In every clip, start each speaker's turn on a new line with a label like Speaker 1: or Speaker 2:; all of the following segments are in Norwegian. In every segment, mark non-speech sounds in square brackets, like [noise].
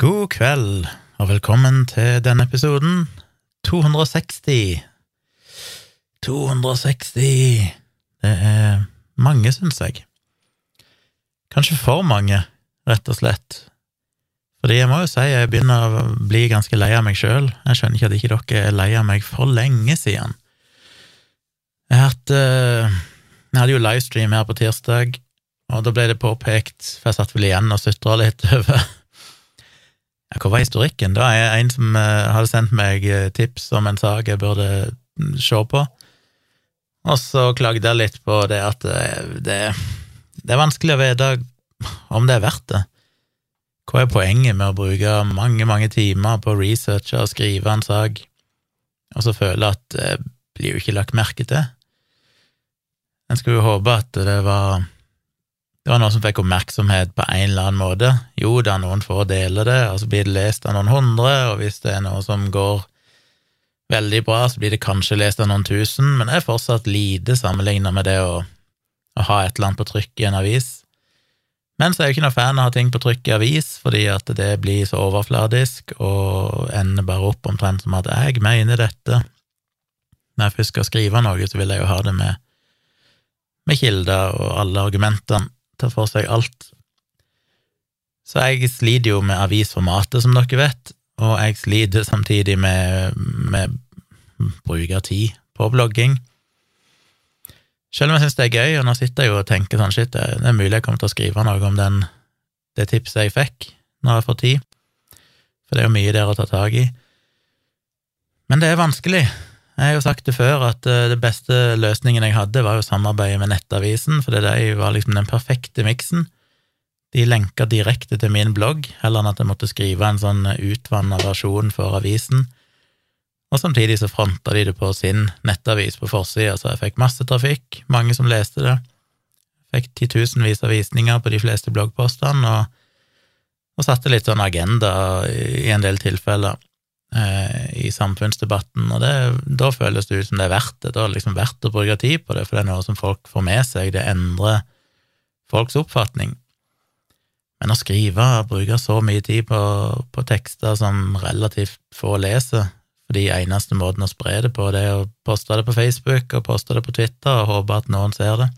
Speaker 1: God kveld, og velkommen til denne episoden 260. 260 Det er mange, syns jeg. Kanskje for mange, rett og slett. Fordi jeg må jo si jeg begynner å bli ganske lei av meg sjøl. Jeg skjønner ikke at ikke dere er lei av meg for lenge siden. Jeg, hadde, eh, jeg hadde jo livestream her på tirsdag, og da ble det påpekt, for jeg satt vel igjen og sutra litt [laughs] over Hva var historikken? Da er en som eh, hadde sendt meg eh, tips om en sak jeg burde mm, se på, og så klagde jeg litt på det at det, det, det er vanskelig å vite om det er verdt det. Hva er poenget med å bruke mange, mange timer på å researche og skrive en sak, og så føle at det blir jo ikke lagt merke til? En skulle jo håpe at det var det var noen som fikk oppmerksomhet på en eller annen måte. Jo da, noen får dele det, og så blir det lest av noen hundre, og hvis det er noe som går veldig bra, så blir det kanskje lest av noen tusen, men det er fortsatt lite sammenlignet med det å, å ha et eller annet på trykk i en avis. Men så er jeg jo ikke noe fan av å ha ting på trykk i avis, fordi at det blir så overfladisk og ender bare opp omtrent som at jeg mener dette. Når jeg først skal skrive noe, så vil jeg jo ha det med, med kilder og alle argumentene, ta for seg alt. Så jeg sliter jo med avisformatet, som dere vet, og jeg sliter samtidig med, med brukertid på blogging. Selv om jeg syns det er gøy, og nå sitter jeg jo og tenker sånn shit, det er mulig jeg kommer til å skrive noe om den, det tipset jeg fikk, når jeg får tid, for det er jo mye der å ta tak i. Men det er vanskelig. Jeg har jo sagt det før, at eh, det beste løsningen jeg hadde, var jo samarbeidet med Nettavisen, for det var liksom den perfekte miksen. De lenka direkte til min blogg, heller enn at jeg måtte skrive en sånn utvanna versjon for avisen og samtidig så fronta de det på sin nettavis på forsida, så jeg fikk masse trafikk, mange som leste det. Fikk titusenvis av visninger på de fleste bloggpostene, og, og satte litt sånn agenda i en del tilfeller eh, i samfunnsdebatten, og det, da føles det ut som det er verdt det. Da er det liksom verdt å bruke tid på det, for det er noe som folk får med seg, det endrer folks oppfatning. Men å skrive bruke så mye tid på, på tekster som relativt få leser, fordi eneste måten å spre det på, det er å poste det på Facebook og poste det på Twitter og håpe at noen ser det.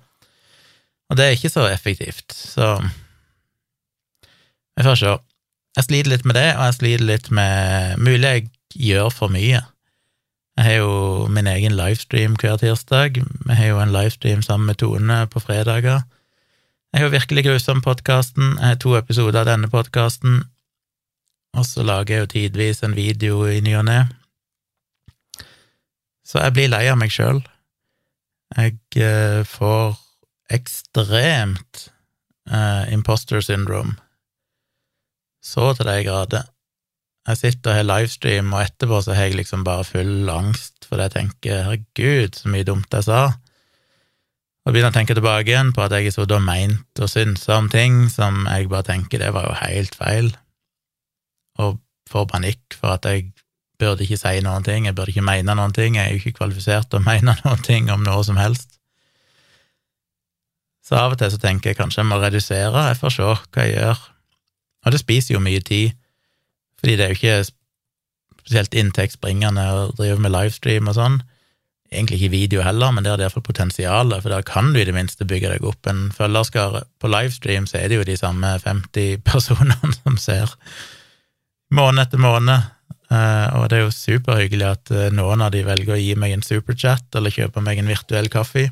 Speaker 1: Og det er ikke så effektivt, så vi får se. Jeg sliter litt med det, og jeg sliter litt med Mulig jeg gjør for mye. Jeg har jo min egen livestream hver tirsdag. Vi har jo en livestream sammen med Tone på fredager. Jeg har jo Virkelig grusom-podkasten. Jeg har to episoder av denne podkasten. Og så lager jeg jo tidvis en video i ny og ne. Så jeg blir lei av meg sjøl. Jeg eh, får ekstremt eh, imposter syndrome. Så til de grader. Jeg sitter og har livestream, og etterpå så har jeg liksom bare full angst, fordi jeg tenker herregud, så mye dumt jeg sa. Og begynner å tenke tilbake igjen på at jeg har sittet og og synsa om ting som jeg bare tenker det var jo helt feil, og får panikk for at jeg burde ikke si noen ting, jeg burde ikke mene noen ting, jeg er jo ikke kvalifisert til å [laughs] mene noen ting om noe som helst. Så av og til så tenker jeg kanskje jeg må redusere, jeg får se hva jeg gjør. Og det spiser jo mye tid, fordi det er jo ikke spesielt inntektsbringende å drive med livestream og sånn. Egentlig ikke video heller, men det er iallfall potensialet, for da kan du i det minste bygge deg opp en følgerskare. På livestream så er det jo de samme 50 [laughs] personene som ser måned etter måned, Uh, og det er jo superhyggelig at uh, noen av de velger å gi meg en superchat eller kjøpe meg en virtuell kaffe.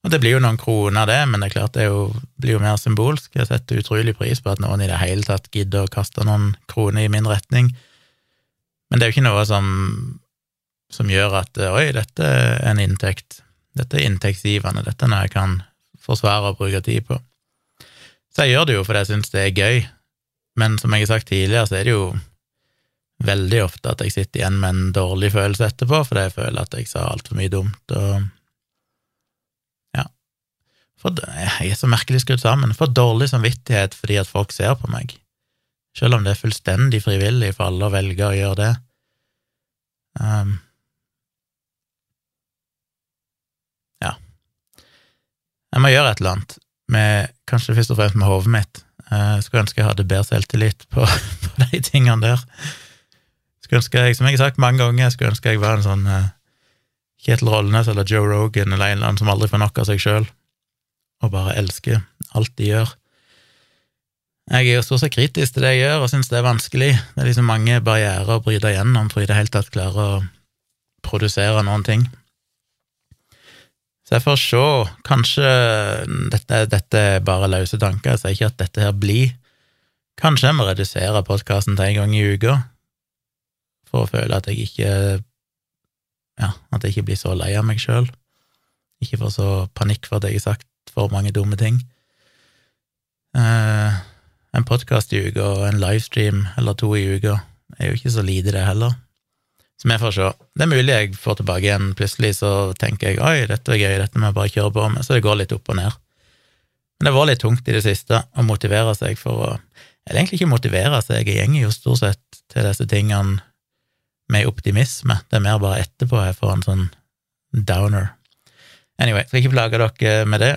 Speaker 1: Og det blir jo noen kroner, det, men det er klart det er jo, blir jo mer symbolsk. Jeg setter utrolig pris på at noen i det hele tatt gidder å kaste noen kroner i min retning. Men det er jo ikke noe som, som gjør at oi, dette er en inntekt. Dette er inntektsgivende, dette er noe jeg kan forsvare og bruke tid på. Så jeg gjør det jo fordi jeg syns det er gøy, men som jeg har sagt tidligere, så er det jo veldig ofte at jeg sitter igjen med en dårlig følelse etterpå, fordi jeg føler at jeg sa altfor mye dumt, og. For jeg er så merkelig skrudd sammen. For dårlig samvittighet fordi at folk ser på meg, selv om det er fullstendig frivillig for alle å velge å gjøre det. Um, ja. Jeg må gjøre et eller annet, med, kanskje først og fremst med hodet mitt. Jeg skulle ønske jeg hadde bedre selvtillit på, [laughs] på de tingene der. Skulle ønske jeg, som jeg har sagt mange ganger, skulle ønske jeg var en sånn uh, Kjetil Rollnes eller Joe Rogan eller en eller annen som aldri får nok av seg sjøl, og bare elsker alt de gjør. Jeg er jo stort sett kritisk til det jeg gjør, og syns det er vanskelig. Det er liksom mange barrierer å bryte igjennom for i det hele tatt klare å produsere noen ting. Så jeg får se. Kanskje dette, dette er bare løse tanker, jeg sier ikke at dette her blir. Kanskje jeg må redusere podkasten til en gang i uka, for å føle at jeg ikke Ja, at jeg ikke blir så lei av meg sjøl. Ikke får så panikk for at jeg har sagt for mange dumme ting. Eh, en podkast i uka og en livestream eller to i uka er jo ikke så lite, det heller. Så vi får se. Det er mulig jeg får tilbake igjen. Plutselig så tenker jeg oi, dette er gøy, dette må jeg bare kjøre på med, så det går litt opp og ned. Men det var litt tungt i det siste å motivere seg for å Eller egentlig ikke motivere seg, jeg gjenger jo stort sett til disse tingene med optimisme. Det er mer bare etterpå jeg får en sånn downer. Anyway, skal ikke plage dere med det.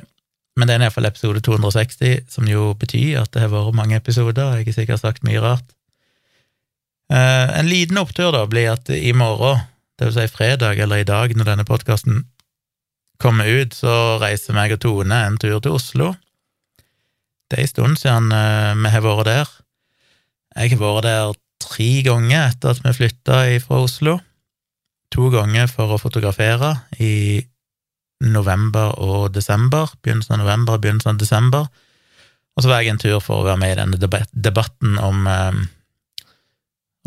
Speaker 1: Men det er iallfall episode 260, som jo betyr at det har vært mange episoder. Jeg har sikkert sagt mye rart. Eh, en liten opptur da blir at i morgen, det vil si fredag eller i dag, når denne podkasten kommer ut, så reiser meg og Tone en tur til Oslo. Det er en stund siden uh, vi har vært der. Jeg har vært der tre ganger etter at vi flytta fra Oslo. To ganger for å fotografere i november og desember. Begynnelsen av november og begynnelsen av desember. Og så var jeg en tur for å være med i denne debatten om, eh,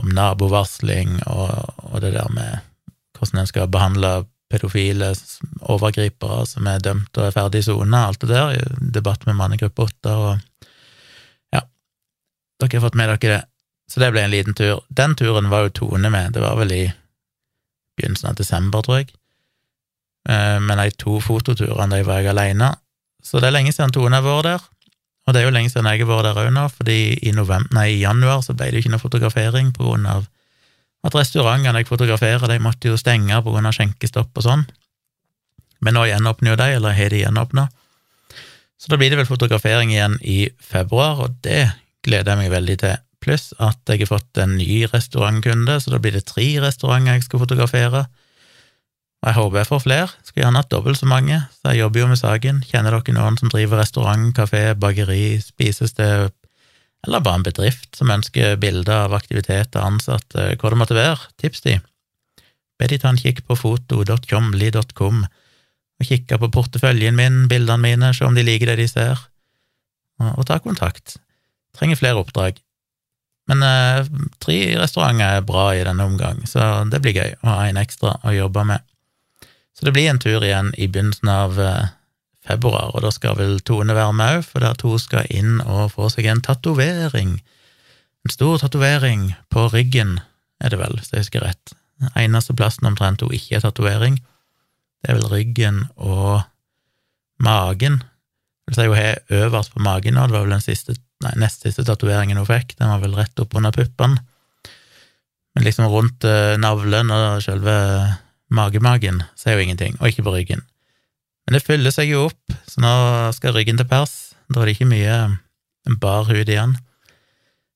Speaker 1: om nabovarsling og, og, det der med hvordan en skal behandle pedofile overgripere som er dømt og er ferdig i sone, alt det der. Debatt med mannegruppe åtte og Ja, dere har fått med dere det. Så det ble en liten tur. Den turen var jo Tone med, det var vel i begynnelsen av desember, tror jeg. Eh, men de to fototurene de var alene. Så det er lenge siden Tone har vært der. Og det er jo lenge siden jeg har vært der òg nå, fordi i, november, nei, i januar så ble det jo ikke noe fotografering på grunn av at restaurantene jeg fotograferer, de måtte jo stenge på grunn av skjenkestopp og sånn. Men nå gjenåpner jo de, eller har de gjenåpna. Så da blir det vel fotografering igjen i februar, og det gleder jeg meg veldig til. Pluss at jeg har fått en ny restaurantkunde, så da blir det tre restauranter jeg skal fotografere. Og jeg håper jeg får flere, skulle gjerne hatt dobbelt så mange, så jeg jobber jo med saken. Kjenner dere noen som driver restaurant, kafé, bakeri, spisested, eller bare en bedrift som ønsker bilder av aktiviteter, ansatte, hva det måtte være, tips de. Be de ta en kikk på foto.tjomli.com og kikke på porteføljen min, bildene mine, se om de liker det de ser, og, ta kontakt. Trenger flere oppdrag. Men eh, tre restauranter er bra i denne omgang, så det blir gøy å ha en ekstra å jobbe med. Så det blir en tur igjen i begynnelsen av eh, februar, og da skal vel Tone være med òg, for der to skal inn og få seg en tatovering. En stor tatovering på ryggen, er det vel, hvis jeg husker rett. Den eneste plassen omtrent hun ikke er tatovering, det er vel ryggen og magen. Det vil si hun har øverst på magen nå, det var vel den siste, nei, nest siste tatoveringen hun fikk, den var vel rett opp under puppene. Men liksom rundt uh, navlen og selve magemagen, så er jo ingenting, og ikke på ryggen. Men det fyller seg jo opp, så nå skal ryggen til pers. Da er det ikke mye bar hud igjen.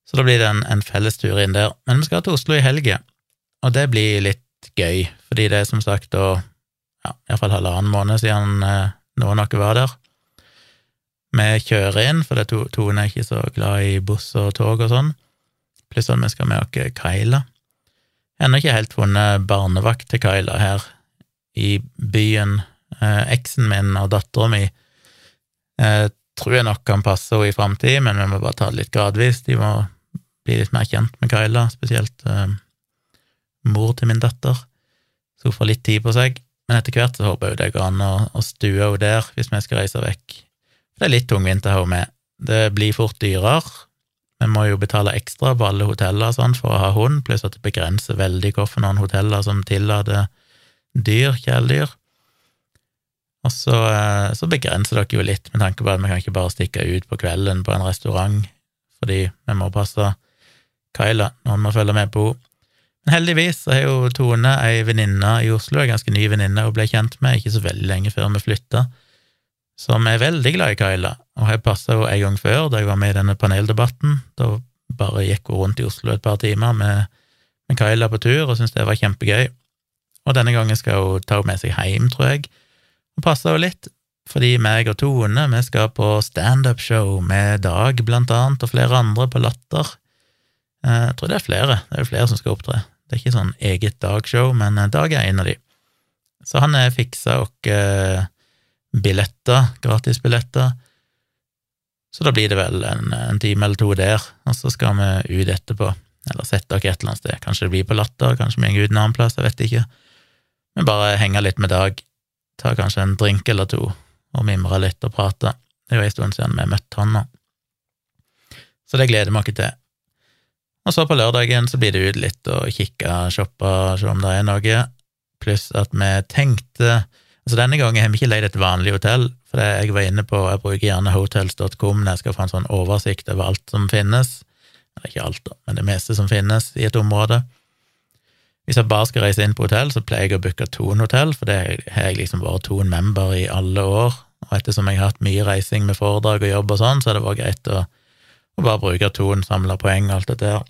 Speaker 1: Så da blir det en, en fellestur inn der. Men vi skal til Oslo i helga, og det blir litt gøy, fordi det er som sagt da ja, iallfall halvannen måned siden eh, noen av dere var der. Vi kjører inn, for Tone er ikke så glad i buss og tog og sånn, pluss at vi skal med oss Kaila. Ennå ikke helt funnet barnevakt til Kyla her i byen. Eh, eksen min og dattera mi eh, tror jeg nok kan passe henne i framtida, men vi må bare ta det litt gradvis. De må bli litt mer kjent med Kyla, spesielt eh, mor til min datter, så hun får litt tid på seg. Men etter hvert så håper jeg det går an å, å stue henne der, hvis vi skal reise vekk. Det er litt tungvint å ha henne med. Det blir fort dyrere, vi må jo betale ekstra på alle hoteller sånn for å ha hund, pluss at det begrenser veldig hvilke hoteller som tillater dyr, kjæledyr. Og så, eh, så, begrenser dere jo litt med tanke på at vi kan ikke bare stikke ut på kvelden på en restaurant, fordi vi må passe Kyla vi må følge med på henne. Men heldigvis har jo Tone ei venninne i Oslo, ei ganske ny venninne hun ble kjent med, ikke så veldig lenge før vi flytta som er veldig glad i Kyla, og jeg passa henne en gang før, da jeg var med i denne paneldebatten. Da bare gikk hun rundt i Oslo et par timer med, med Kyla på tur, og syntes det var kjempegøy. Og denne gangen skal hun ta henne med seg hjem, tror jeg, og passe henne litt, fordi meg og Tone vi skal på standup-show med Dag, blant annet, og flere andre på Latter. Eh, jeg tror det er flere, det er jo flere som skal opptre. Det er ikke sånn eget Dag-show, men eh, Dag er en av de. Så han er fiksa oss eh, billetter, gratisbilletter. Så da blir det vel en, en, time eller to der, og så skal vi ut etterpå. Eller sette dere et eller annet sted. Kanskje det blir på Latter, kanskje vi går ut en annen plass, jeg vet ikke. Men bare henge litt med Dag, ta kanskje en drink eller to, og mimre litt og prate. Det er jo en stund siden vi møtte han nå. Så det gleder vi oss til. Og så på lørdagen så blir det ut litt og kikke, shoppe, se om det er noe, pluss at vi tenkte Altså denne gangen har vi ikke leid et vanlig hotell, for det jeg var inne på, jeg bruker gjerne hotels.com når jeg skal få en sånn oversikt over alt som finnes, eller ikke alt, da, men det meste som finnes i et område. Hvis jeg bare skal reise inn på hotell, så pleier jeg å booke Thon hotell, for det har jeg liksom vært Thon member i alle år, og ettersom jeg har hatt mye reising med foredrag og jobb og sånn, så har det vært greit å, å bare bruke Thon, samle poeng og alt dette her.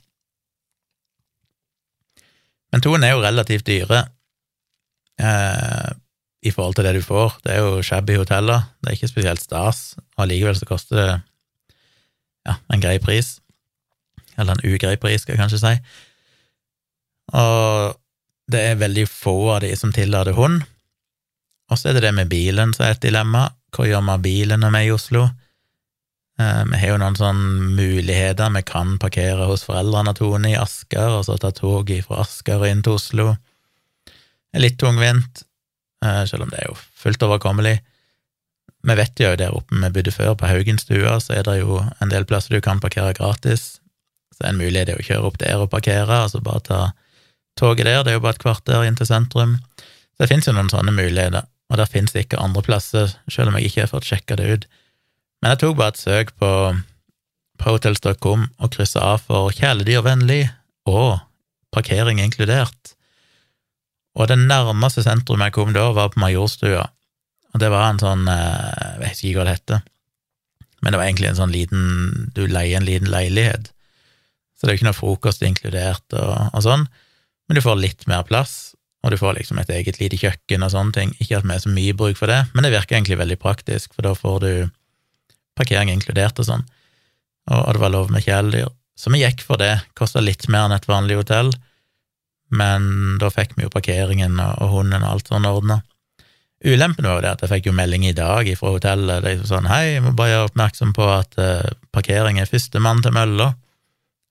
Speaker 1: Men Thon er jo relativt dyre. Eh, i forhold til det du får. Det er jo shabby hoteller, det er ikke spesielt stas, og allikevel så koster det ja, en grei pris. Eller en ugrei pris, skal jeg kanskje si. Og det er veldig få av de som tillater hund. Og så er det det med bilen som er et dilemma. Hva gjør vi av bilen når vi er i Oslo? Eh, vi har jo noen sånne muligheter. Vi kan parkere hos foreldrene Tone i Asker, og så ta toget fra Asker og inn til Oslo. Det er litt tungvint. Eh, selv om det er jo fullt overkommelig. Vi vet jo der oppe vi bodde før, på Haugenstua, så er det jo en del plasser du kan parkere gratis. Så en mulighet er å kjøre opp der og parkere, altså bare ta toget der, det er jo bare et kvarter inn til sentrum. Så det finnes jo noen sånne muligheter, og der finnes ikke andre plasser, selv om jeg ikke har fått sjekka det ut. Men jeg tok bare et søk på, på hotels.com og kryssa av for kjæledyrvennlig og parkering inkludert. Og det nærmeste sentrum jeg kom da, var på Majorstua, og det var en sånn eh, Jeg vet ikke hva det heter, men det var egentlig en sånn liten Du leier en liten leilighet, så det er jo ikke noe frokost inkludert og, og sånn, men du får litt mer plass, og du får liksom et eget lite kjøkken og sånne ting. Ikke at vi er så mye bruk for det, men det virker egentlig veldig praktisk, for da får du parkering inkludert og sånn, og, og det var lov med kjæledyr. Så vi gikk for det, kosta litt mer enn et vanlig hotell, men da fikk vi jo parkeringen og, hunden og alt sånn ordna. Ulempen var jo det at jeg fikk jo melding i dag fra hotellet. Det er sånn Hei, jeg må bare gjøre oppmerksom på at uh, parkering er førstemann til mølla.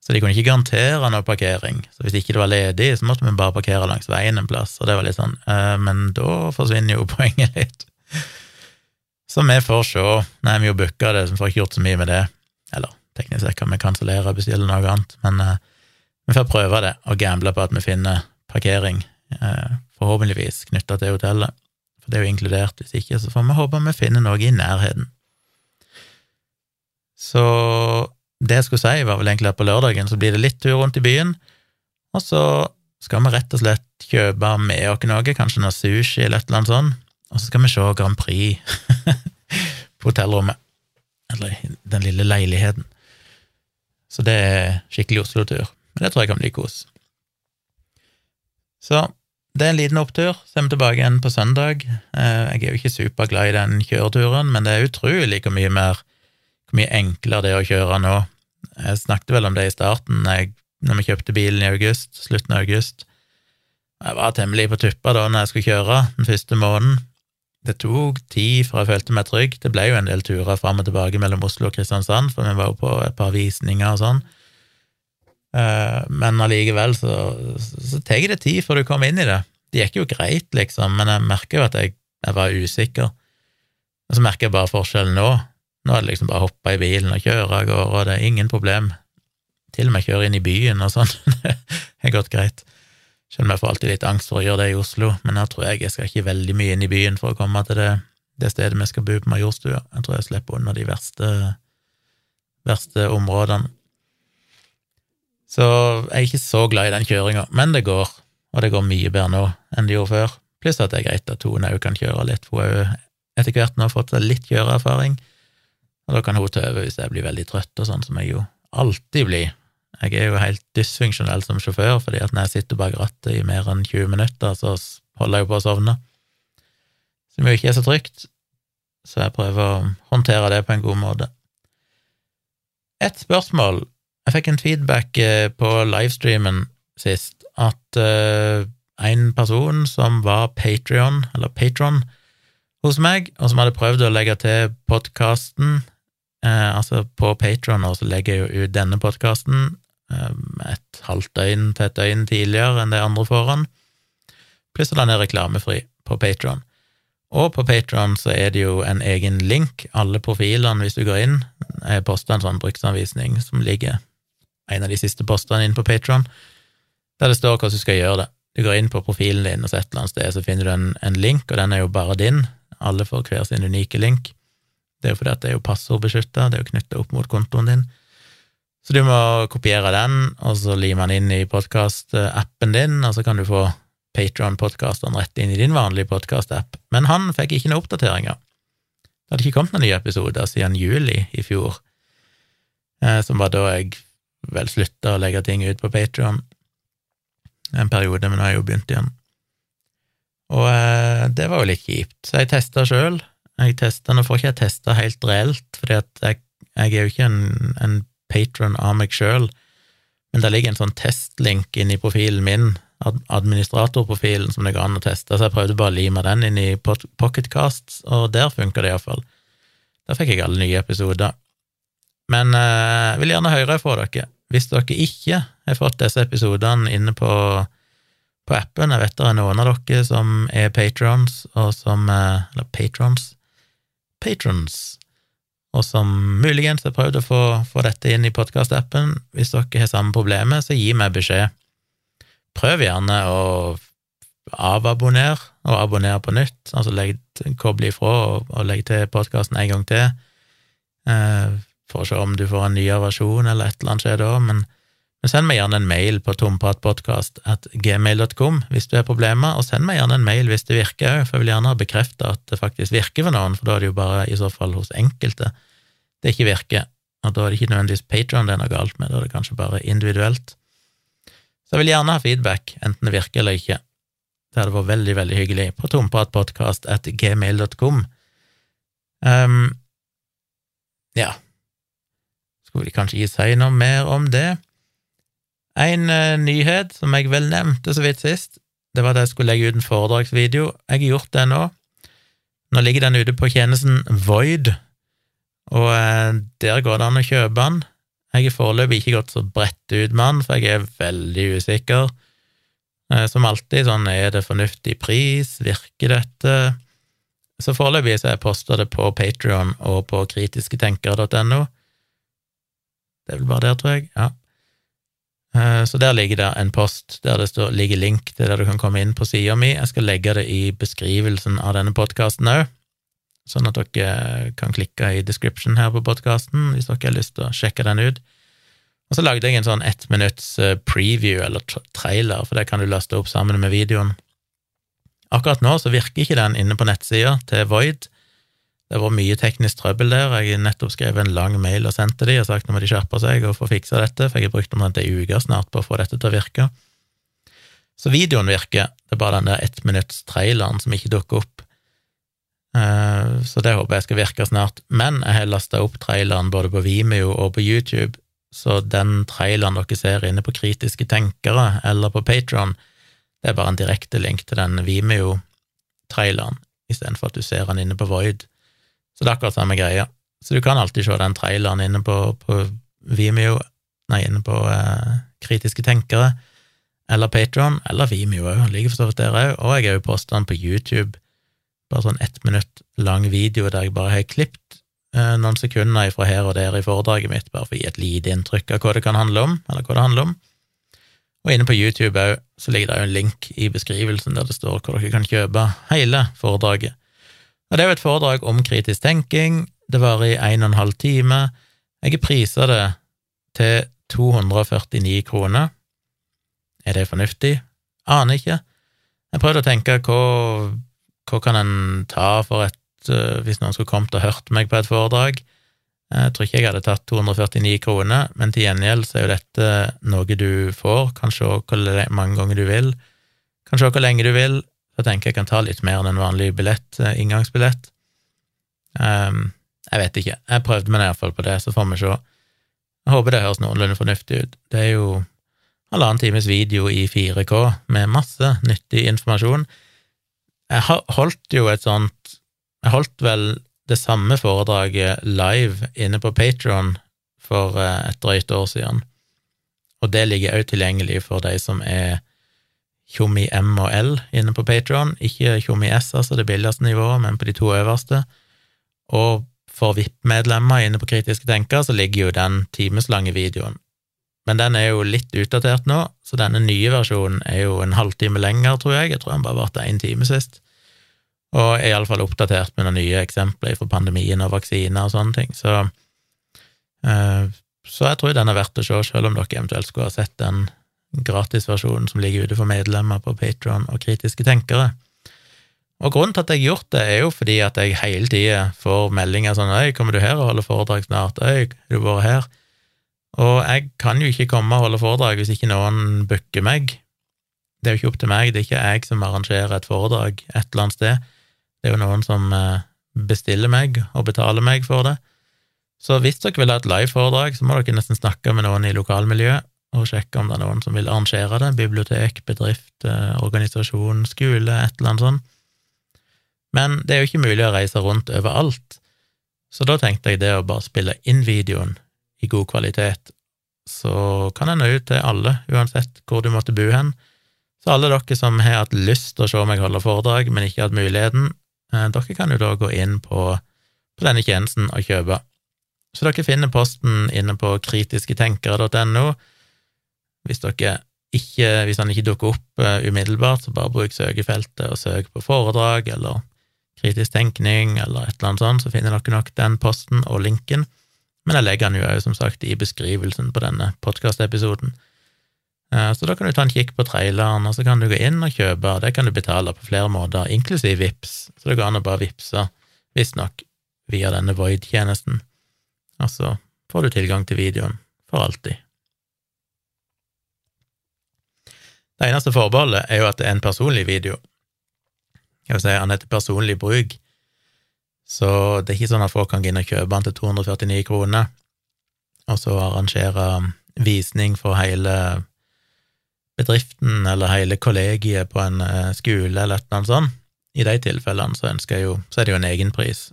Speaker 1: Så de kunne ikke garantere noe parkering. Så hvis ikke det var ledig, så måtte vi bare parkere langs veien en plass. Og det var litt sånn uh, Men da forsvinner jo [laughs] poenget litt. Så vi får se. Nei, vi jo booka det, så vi får ikke gjort så mye med det. Eller teknisk sett kan vi kansellere og bestille noe annet, men uh, vi får prøve det, og gamble på at vi finner parkering, eh, forhåpentligvis knytta til hotellet. For det er jo inkludert, hvis ikke så får vi håpe vi finner noe i nærheten. Så det jeg skulle si, var vel egentlig at på lørdagen så blir det litt tur rundt i byen, og så skal vi rett og slett kjøpe med oss noe, kanskje noe sushi eller et eller annet sånt, og så skal vi se Grand Prix [laughs] på hotellrommet, eller den lille leiligheten. Så det er skikkelig Oslo-tur. Det tror jeg kan bli kos. Så det er en liten opptur. Så er vi tilbake igjen på søndag. Eh, jeg er jo ikke superglad i den kjøreturen, men det er utrolig hvor mye mer hvor mye enklere det er å kjøre nå. Jeg snakket vel om det i starten, jeg, når vi kjøpte bilen i august, slutten av august. Jeg var temmelig på tuppa da når jeg skulle kjøre den første måneden. Det tok tid fra jeg følte meg trygg. Det ble jo en del turer fram og tilbake mellom Oslo og Kristiansand, for vi var jo på et par visninger og sånn. Eh, men allikevel så, så tar det tid før du kommer inn i det. Det gikk jo greit, liksom, men jeg merker jo at jeg, jeg var usikker. Og så merker jeg bare forskjellen nå. Nå er det liksom bare å hoppe i bilen og kjøre av gårde, og det er ingen problem. Til og med kjøre inn i byen og sånn. [laughs] det er gått greit. Selv om jeg får alltid litt angst for å gjøre det i Oslo, men her tror jeg jeg skal ikke veldig mye inn i byen for å komme til det, det stedet vi skal bo på Majorstua. Jeg tror jeg slipper unna de verste, verste områdene. Så jeg er ikke så glad i den kjøringa, men det går, og det går mye bedre nå enn det gjorde før. Pluss at det er greit at Tone òg kan kjøre litt, for hun har etter hvert nå fått litt kjøreerfaring, og da kan hun ta over hvis jeg blir veldig trøtt og sånn, som jeg jo alltid blir Jeg er jo helt dysfunksjonell som sjåfør, fordi at når jeg sitter bak rattet i mer enn 20 minutter, så holder jeg jo på å sovne. Som jo ikke er så trygt, så jeg prøver å håndtere det på en god måte. Et spørsmål Jeg fikk en feedback eh, på livestreamen sist, at uh, en person som var Patrion, eller Patron, hos meg, og som hadde prøvd å legge til podkasten eh, Altså, på Patron så legger jeg jo ut denne podkasten eh, et halvt døgn til et døgn tidligere enn de andre foran, pluss at den er reklamefri på Patron. Og på Patron så er det jo en egen link, alle profilene, hvis du går inn. Jeg posta en sånn bruksanvisning som ligger en av de siste postene inn på Patron, der det står hvordan du skal gjøre det. Du går inn på profilen din, og så et eller annet sted så finner du en, en link, og den er jo bare din. Alle får hver sin unike link. Det er jo fordi at det er jo passordbeskytta, det er jo knytta opp mot kontoen din. Så du må kopiere den, og så lime den inn i podkast-appen din, og så kan du få Patron-podkastene rett inn i din vanlige podkast-app. Men han fikk ikke noen oppdateringer. Det hadde ikke kommet noen nye episoder siden juli i fjor, eh, som var da jeg vel slutta å legge ting ut på Patrion en periode, men nå har jeg jo begynt igjen. Og eh, det var jo litt kjipt, så jeg testa sjøl. Jeg testa, Nå får ikke jeg testa helt reelt, fordi at jeg, jeg er jo ikke en, en patron av meg sjøl, men det ligger en sånn testlink inn i profilen min, administratorprofilen, som det går an å teste, så jeg prøvde bare å lime den inn i Pocketcast, og der funka det iallfall. Der fikk jeg alle nye episoder. Men eh, jeg vil gjerne høre fra dere. Hvis dere ikke har fått disse episodene inne på på appen. Jeg vet det er noen av dere som er patrons, og som eh, Eller patrons Patrons, og som muligens har prøvd å få, få dette inn i podkastappen. Hvis dere har samme problemet, så gi meg beskjed. Prøv gjerne å avabonnere og abonnere på nytt, altså legg, koble ifra og, og legg til podkasten en gang til, for å se om du får en nyere versjon eller et eller annet skjer da, men men send meg gjerne en mail på tompratpodkast.gmail.com hvis du har problemer, og send meg gjerne en mail hvis det virker òg, for jeg vil gjerne ha bekrefta at det faktisk virker for noen, for da er det jo bare i så fall hos enkelte det ikke virker, og da er det ikke nødvendigvis Patron det er noe galt med, da er det kanskje bare individuelt. Så jeg vil gjerne ha feedback, enten det virker eller ikke. Det hadde vært veldig, veldig hyggelig på tompratpodkast.gmail.com. Um, ja, skulle de kanskje ikke si noe mer om det. En uh, nyhet som jeg vel nevnte så vidt sist, det var at jeg skulle legge ut en foredragsvideo. Jeg har gjort det nå. Nå ligger den ute på tjenesten Void, og uh, der går det an å kjøpe den. Jeg har foreløpig ikke gått så bredt ut med den, for jeg er veldig usikker. Uh, som alltid, sånn er det fornuftig pris, virker dette? Så foreløpig så har jeg posta det på Patrion og på kritisketenkere.no. Det er vel bare der, tror jeg. Ja. Eh, så der ligger det en post der det står, ligger link til der du kan komme inn på sida mi. Jeg skal legge det i beskrivelsen av denne podkasten òg, sånn at dere kan klikke i description her på podkasten hvis dere har lyst til å sjekke den ut. Og så lagde jeg en sånn ett minutts eh, preview, eller trailer, for det kan du laste opp sammen med videoen. Akkurat nå så virker ikke den inne på nettsida til Void, det var mye teknisk trøbbel der. Jeg har nettopp skrevet en lang mail og sendt til de og sagt nå må de skjerpe seg og få fiksa dette, for jeg har brukt omtrent ei uke snart på å få dette til å virke. Så videoen virker, det er bare den der ettminutts-traileren som ikke dukker opp. Eh, så det håper jeg skal virke snart. Men jeg har lasta opp traileren både på Vimeo og på YouTube, så den traileren dere ser inne på Kritiske tenkere eller på Patron, det er bare en direkte link til den Vimeo-traileren, istedenfor at du ser den inne på Void. Så det er akkurat samme greia. Så du kan alltid se den traileren inne på, på Vimeo, nei, inne på eh, Kritiske tenkere, eller Patron, eller Vimeo òg, ligger for så vidt der òg, og jeg har jo posta den på YouTube, bare sånn ett minutt lang video der jeg bare har klippet eh, noen sekunder fra her og der i foredraget mitt, bare for å gi et lite inntrykk av hva det kan handle om, eller hva det handler om. Og inne på YouTube òg så ligger det jo en link i beskrivelsen der det står hvor dere kan kjøpe hele foredraget. Det er jo et foredrag om kritisk tenking, det varer i en og en halv time. Jeg har prisa det til 249 kroner. Er det fornuftig? Aner ikke. Jeg prøvde å tenke hva, hva kan en ta for et uh, Hvis noen skulle kommet og hørt meg på et foredrag? Jeg tror ikke jeg hadde tatt 249 kroner, men til gjengjeld så er jo dette noe du får, kan se hvor mange ganger du vil, kan se hvor lenge du vil. Jeg tenker jeg kan ta litt mer enn en vanlig billett, eh, inngangsbillett. Um, jeg vet ikke, jeg prøvde meg iallfall på det, så får vi se. Jeg håper det høres noenlunde fornuftig ut. Det er jo halvannen times video i 4K med masse nyttig informasjon. Jeg holdt jo et sånt Jeg holdt vel det samme foredraget live inne på Patron for eh, et drøyt år siden, og det ligger også tilgjengelig for de som er Tjommi M og L inne på Patron, ikke Tjommi S, altså det billigste nivået, men på de to øverste, og for VIP-medlemmer inne på Kritiske tenker så ligger jo den timeslange videoen. Men den er jo litt utdatert nå, så denne nye versjonen er jo en halvtime lenger, tror jeg. Jeg tror den bare varte én time sist og er iallfall oppdatert med noen nye eksempler fra pandemien og vaksiner og sånne ting. Så, eh, så jeg tror den er verdt å se, selv om dere eventuelt skulle ha sett den gratisversjonen som ligger ute for medlemmer på Patron og kritiske tenkere. Og grunnen til at jeg har gjort det, er jo fordi at jeg hele tida får meldinger sånn 'Øy, kommer du her og holder foredrag snart?' 'Øy, har du vært her?' Og jeg kan jo ikke komme og holde foredrag hvis ikke noen booker meg. Det er jo ikke opp til meg, det er ikke jeg som arrangerer et foredrag et eller annet sted. Det er jo noen som eh, bestiller meg og betaler meg for det. Så hvis dere vil ha et live-foredrag, så må dere nesten snakke med noen i lokalmiljøet og sjekke om det er noen som vil arrangere det. Bibliotek, bedrift, eh, organisasjon, skole, et eller annet sånt. Men det er jo ikke mulig å reise rundt overalt, så da tenkte jeg det å bare spille inn videoen i god kvalitet, så kan jeg nå ut til alle, uansett hvor du måtte bo hen. Så alle dere som har hatt lyst til å se meg holde foredrag, men ikke hatt muligheten, Eh, dere kan jo da gå inn på, på denne tjenesten og kjøpe. Så dere finner posten inne på kritisketenkere.no. Hvis ikke, hvis han ikke dukker opp uh, umiddelbart, så bare bruk søkefeltet og søk på foredrag eller kritisk tenkning eller et eller annet sånt, så finner dere nok den posten og linken. Men jeg legger den jo som sagt, i beskrivelsen på denne podkastepisoden. Eh, så da kan du ta en kikk på traileren, og så kan du gå inn og kjøpe, det kan du betale på flere måter, inklusiv VIPS. så det går an å bare vippse, visstnok, via denne Void-tjenesten, og så får du tilgang til videoen for alltid. Det eneste forbeholdet er jo at det er en personlig video. Jeg vil si, han heter personlig bruk, så det er ikke sånn at folk kan gå inn og kjøpe han til 249 kroner, og så arrangere visning for hele bedriften eller hele kollegiet på en eh, skole eller et eller annet sånt. I de tilfellene så ønsker jeg jo, så er det jo en egen pris,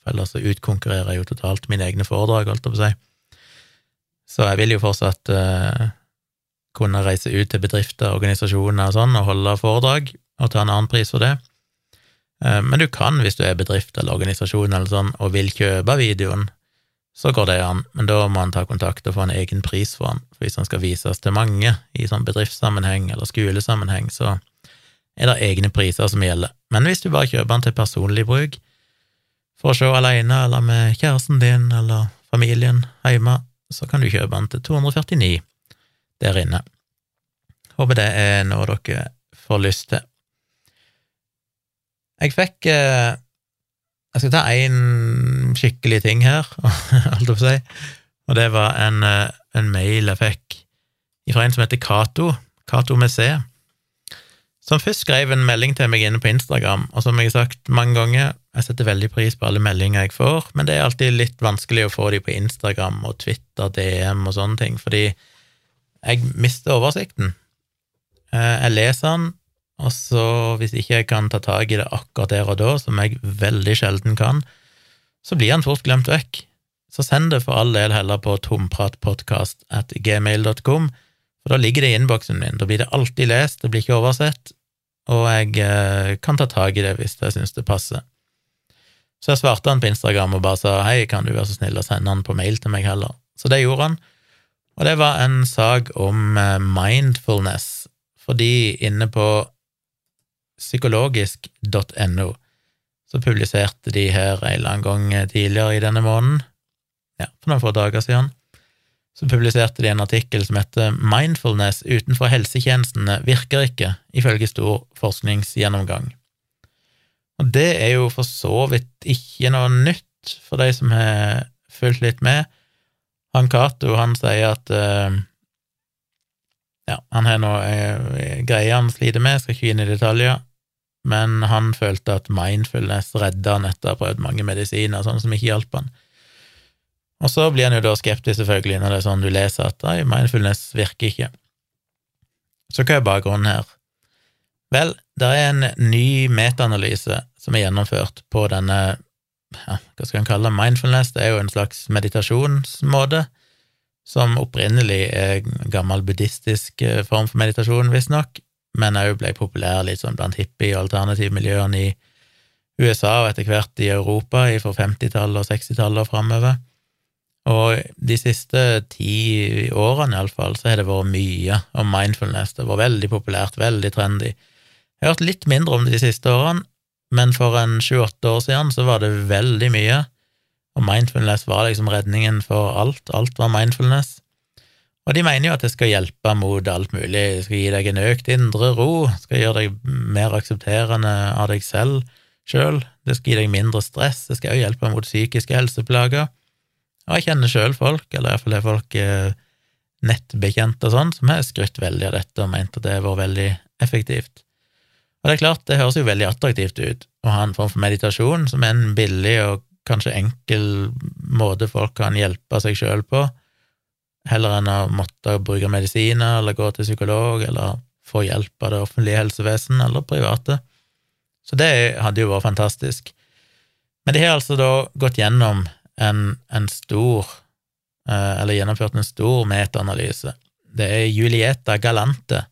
Speaker 1: for ellers så utkonkurrerer jeg jo totalt mine egne foredrag, holdt jeg på å si. Så jeg vil jo fortsatt uh, kunne reise ut til bedrifter, organisasjoner og sånn, og holde foredrag, og ta en annen pris for det. Uh, men du kan, hvis du er bedrift eller organisasjon eller sånn, og vil kjøpe videoen, så går det an, men da må han ta kontakt og få en egen pris for han. For hvis han skal vises til mange i sånn bedriftssammenheng eller skolesammenheng, så er det egne priser som gjelder. Men hvis du bare kjøper den til personlig bruk, for å se alene eller med kjæresten din eller familien hjemme, så kan du kjøpe den til 249 der inne. Håper det er noe dere får lyst til. Jeg fikk eh, jeg skal ta én skikkelig ting her, [laughs] på å si, og det var en, eh, en, mail jeg fikk fra en som heter Cato, Cato med C, som først skrev en melding til meg inne på Instagram, og som jeg har sagt mange ganger, jeg setter veldig pris på alle meldinger jeg får, men det er alltid litt vanskelig å få de på Instagram og Twitter, DM og sånne ting, fordi jeg mister oversikten. Eh, jeg leser den, og så, hvis ikke jeg kan ta tak i det akkurat der og da, som jeg veldig sjelden kan, så blir han fort glemt vekk. Så send det for all del heller på tompratpodkast at gmail.com, for da ligger det i innboksen min. Da blir det alltid lest, det blir ikke oversett, og jeg eh, kan ta tak i det hvis jeg syns det passer. Så jeg svarte han på Instagram og bare sa hei, kan du være så snill å sende han på mail til meg heller? Så det gjorde han, og det var en sak om eh, mindfulness, fordi inne på psykologisk.no, så publiserte de her en eller annen gang tidligere i denne måneden, ja, for noen få dager siden, så publiserte de en artikkel som heter Mindfulness utenfor helsetjenestene virker ikke, ifølge stor forskningsgjennomgang. Og det er jo for så vidt ikke noe nytt for de som har fulgt litt med. Han Cato, han sier at uh, ja, han har noe uh, greier han sliter med, skal ikke gi inn i detaljer, men han følte at mindfulness redda han etter å ha prøvd mange medisiner, sånn som ikke hjalp han. Og så blir han jo da skeptisk, selvfølgelig, når det er sånn du leser at nei, mindfulness virker ikke. Så hva er bakgrunnen her? Vel, det er en ny metaanalyse som er gjennomført på denne ja, hva skal en kalle det, mindfulness, det er jo en slags meditasjonsmåte, som opprinnelig er gammel buddhistisk eh, form for meditasjon, visstnok, men òg ble populær litt sånn blant hippie- og alternativmiljøene i USA og etter hvert i Europa fra 50-tallet og 60-tallet og framover. Og de siste ti årene, iallfall, så har det vært mye om mindfulness. Det har vært veldig populært, veldig trendy. Jeg har hørt litt mindre om det de siste årene, men for en sju-åtte år siden så var det veldig mye, og mindfulness var liksom redningen for alt. Alt var mindfulness. Og de mener jo at det skal hjelpe mot alt mulig, det skal gi deg en økt indre ro, det skal gjøre deg mer aksepterende av deg selv sjøl, det skal gi deg mindre stress, det skal også hjelpe mot psykiske helseplager. Og jeg kjenner sjøl folk, eller iallfall er folk eh, nettbekjente og sånn, som har skrytt veldig av dette og ment at det har vært veldig effektivt. Og det er klart, det høres jo veldig attraktivt ut å ha en form for meditasjon som er en billig og kanskje enkel måte folk kan hjelpe seg sjøl på, heller enn å måtte bruke medisiner eller gå til psykolog eller få hjelp av det offentlige helsevesen eller private. Så det hadde jo vært fantastisk. Men de har altså da gått gjennom en, en stor eh, Eller gjennomført en stor metaanalyse. Det er Julieta Galante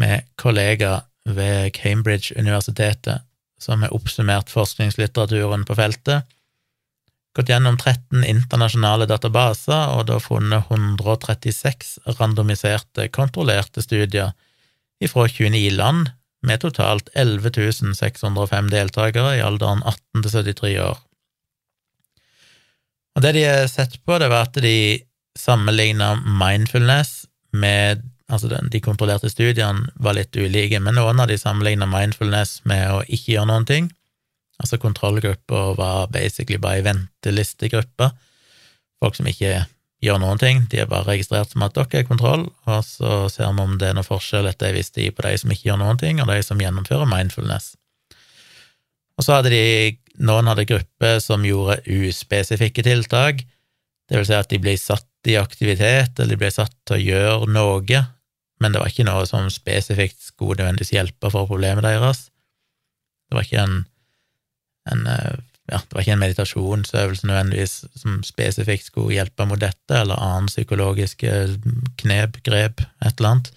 Speaker 1: med kollega ved Cambridge-universitetet, som har oppsummert forskningslitteraturen på feltet, gått gjennom 13 internasjonale databaser og da funnet 136 randomiserte, kontrollerte studier fra 29 land, med totalt 11 605 deltakere i alderen 18 til 73 år. Og det de har sett på, det var at de sammenligna mindfulness med Altså, de kontrollerte studiene var litt ulike, men noen av de sammenligna mindfulness med å ikke gjøre noen ting. Altså, kontrollgrupper var basically bare ei ventelistegruppe. Folk som ikke gjør noen ting, de er bare registrert som at dere er kontroll, og så ser vi om det er noe forskjell etter ei viss tid på de som ikke gjør noen ting, og de som gjennomfører mindfulness. Og så hadde de noen hadde grupper som gjorde uspesifikke tiltak, det vil si at de ble satt i aktivitet, eller de ble satt til å gjøre noe men det var ikke noe som spesifikt skulle nødvendigvis hjelpe for problemet deres. Det var ikke en, en eh, ja, det var ikke en meditasjonsøvelse nødvendigvis som spesifikt skulle hjelpe mot dette, eller annen psykologiske knep, grep, et eller annet.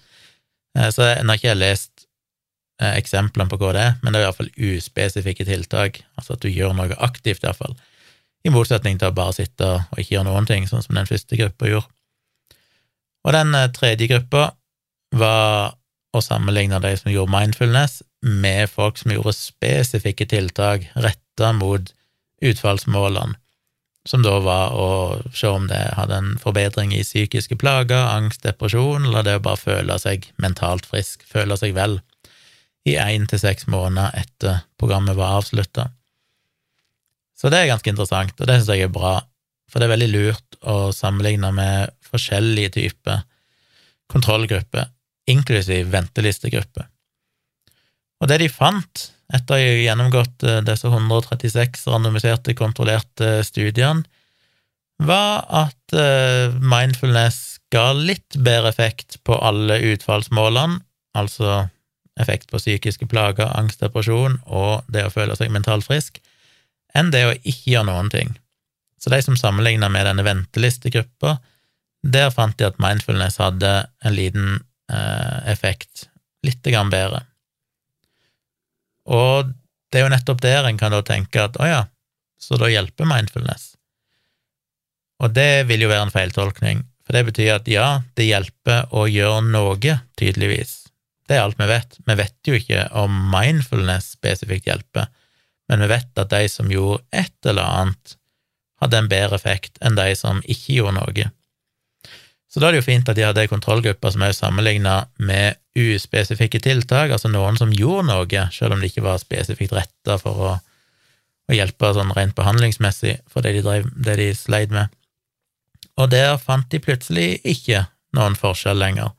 Speaker 1: Eh, så jeg har ikke lest eh, eksemplene på hva det er, men det er iallfall uspesifikke tiltak, altså at du gjør noe aktivt, iallfall, i motsetning til å bare sitte og ikke gjøre noen ting, sånn som den første gruppa gjorde. Og den tredje gruppa var å sammenligne de som gjorde mindfulness, med folk som gjorde spesifikke tiltak retta mot utfallsmålene, som da var å se om det hadde en forbedring i psykiske plager, angst, depresjon, eller det å bare føle seg mentalt frisk, føle seg vel, i én til seks måneder etter programmet var avslutta. Så det er ganske interessant, og det synes jeg er bra, for det er veldig lurt å sammenligne med forskjellige typer kontrollgrupper inklusiv ventelistegruppe. Og det de fant, etter å ha gjennomgått eh, disse 136 randomiserte, kontrollerte studiene, var at eh, mindfulness ga litt bedre effekt på alle utfallsmålene, altså effekt på psykiske plager, angst, depresjon og det å føle seg mentalt frisk, enn det å ikke gjøre noen ting. Så de som sammenligna med denne ventelistegruppa, der fant de at mindfulness hadde en liten Eh, effekt litt grann bedre. Og det er jo nettopp der en kan da tenke at å ja, så da hjelper mindfulness. Og det vil jo være en feiltolkning, for det betyr at ja, det hjelper å gjøre noe, tydeligvis. Det er alt vi vet. Vi vet jo ikke om mindfulness spesifikt hjelper, men vi vet at de som gjorde et eller annet, hadde en bedre effekt enn de som ikke gjorde noe. Så da er det jo fint at de hadde ei kontrollgruppe som er sammenligna med uspesifikke tiltak, altså noen som gjorde noe, selv om det ikke var spesifikt retta for å, å, hjelpe sånn rent behandlingsmessig for det de, drev, det de sleit med. Og der fant de plutselig ikke noen forskjell lenger.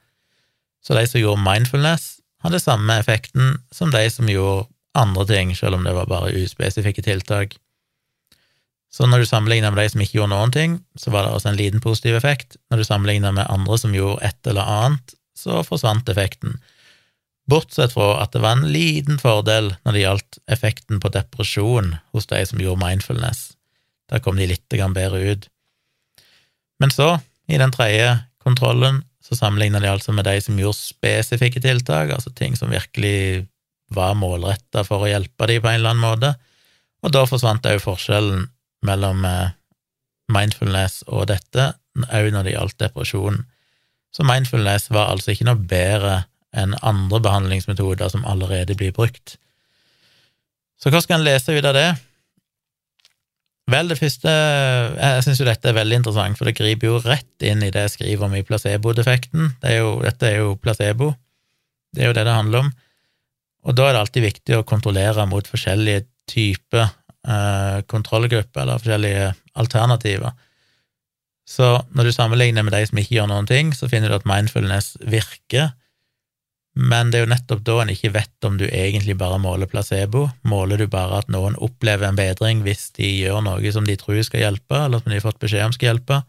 Speaker 1: Så de som gjorde mindfulness, hadde samme effekten som de som gjorde andre ting, selv om det var bare uspesifikke tiltak. Så når du sammenligner med de som ikke gjorde noen ting, så var det også en liten positiv effekt. Når du sammenligner med andre som gjorde et eller annet, så forsvant effekten. Bortsett fra at det var en liten fordel når det gjaldt effekten på depresjon hos de som gjorde mindfulness. Der kom de litt bedre ut. Men så, i den tredje kontrollen, så sammenligna de altså med de som gjorde spesifikke tiltak, altså ting som virkelig var målretta for å hjelpe dem på en eller annen måte, og da forsvant òg forskjellen mellom eh, mindfulness og dette, òg når det gjaldt depresjon. Så mindfulness var altså ikke noe bedre enn andre behandlingsmetoder som allerede blir brukt. Så hva skal en lese ut av det? Vel, det første Jeg syns jo dette er veldig interessant, for det griper jo rett inn i det jeg skriver om i placebo-defekten. Det dette er jo placebo. Det er jo det det handler om. Og da er det alltid viktig å kontrollere mot forskjellige typer eh, kontrollgrupper, eller forskjellige alternativer. Så når du sammenligner med de som ikke gjør noen ting, så finner du at mindfulness virker, men det er jo nettopp da en ikke vet om du egentlig bare måler placebo. Måler du bare at noen opplever en bedring hvis de gjør noe som de tror skal hjelpe, eller som de har fått beskjed om skal hjelpe?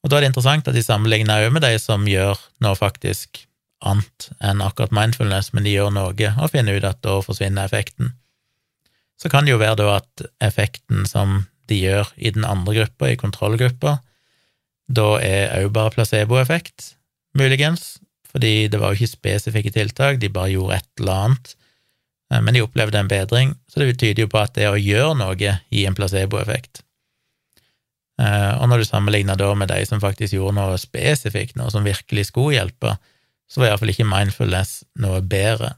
Speaker 1: Og da er det interessant at de sammenligner òg med de som gjør noe faktisk annet enn akkurat mindfulness, men de gjør noe, og finner ut at da forsvinner effekten. Så kan det jo være da at effekten som de gjør i den andre gruppa, i kontrollgruppa, da er òg bare placeboeffekt, muligens, fordi det var jo ikke spesifikke tiltak, de bare gjorde et eller annet, eh, men de opplevde en bedring, så det tyder jo på at det å gjøre noe gir en placeboeffekt. Eh, og når du sammenligner da med de som faktisk gjorde noe spesifikt, noe som virkelig skulle hjelpe, så var iallfall ikke mindfulness noe bedre.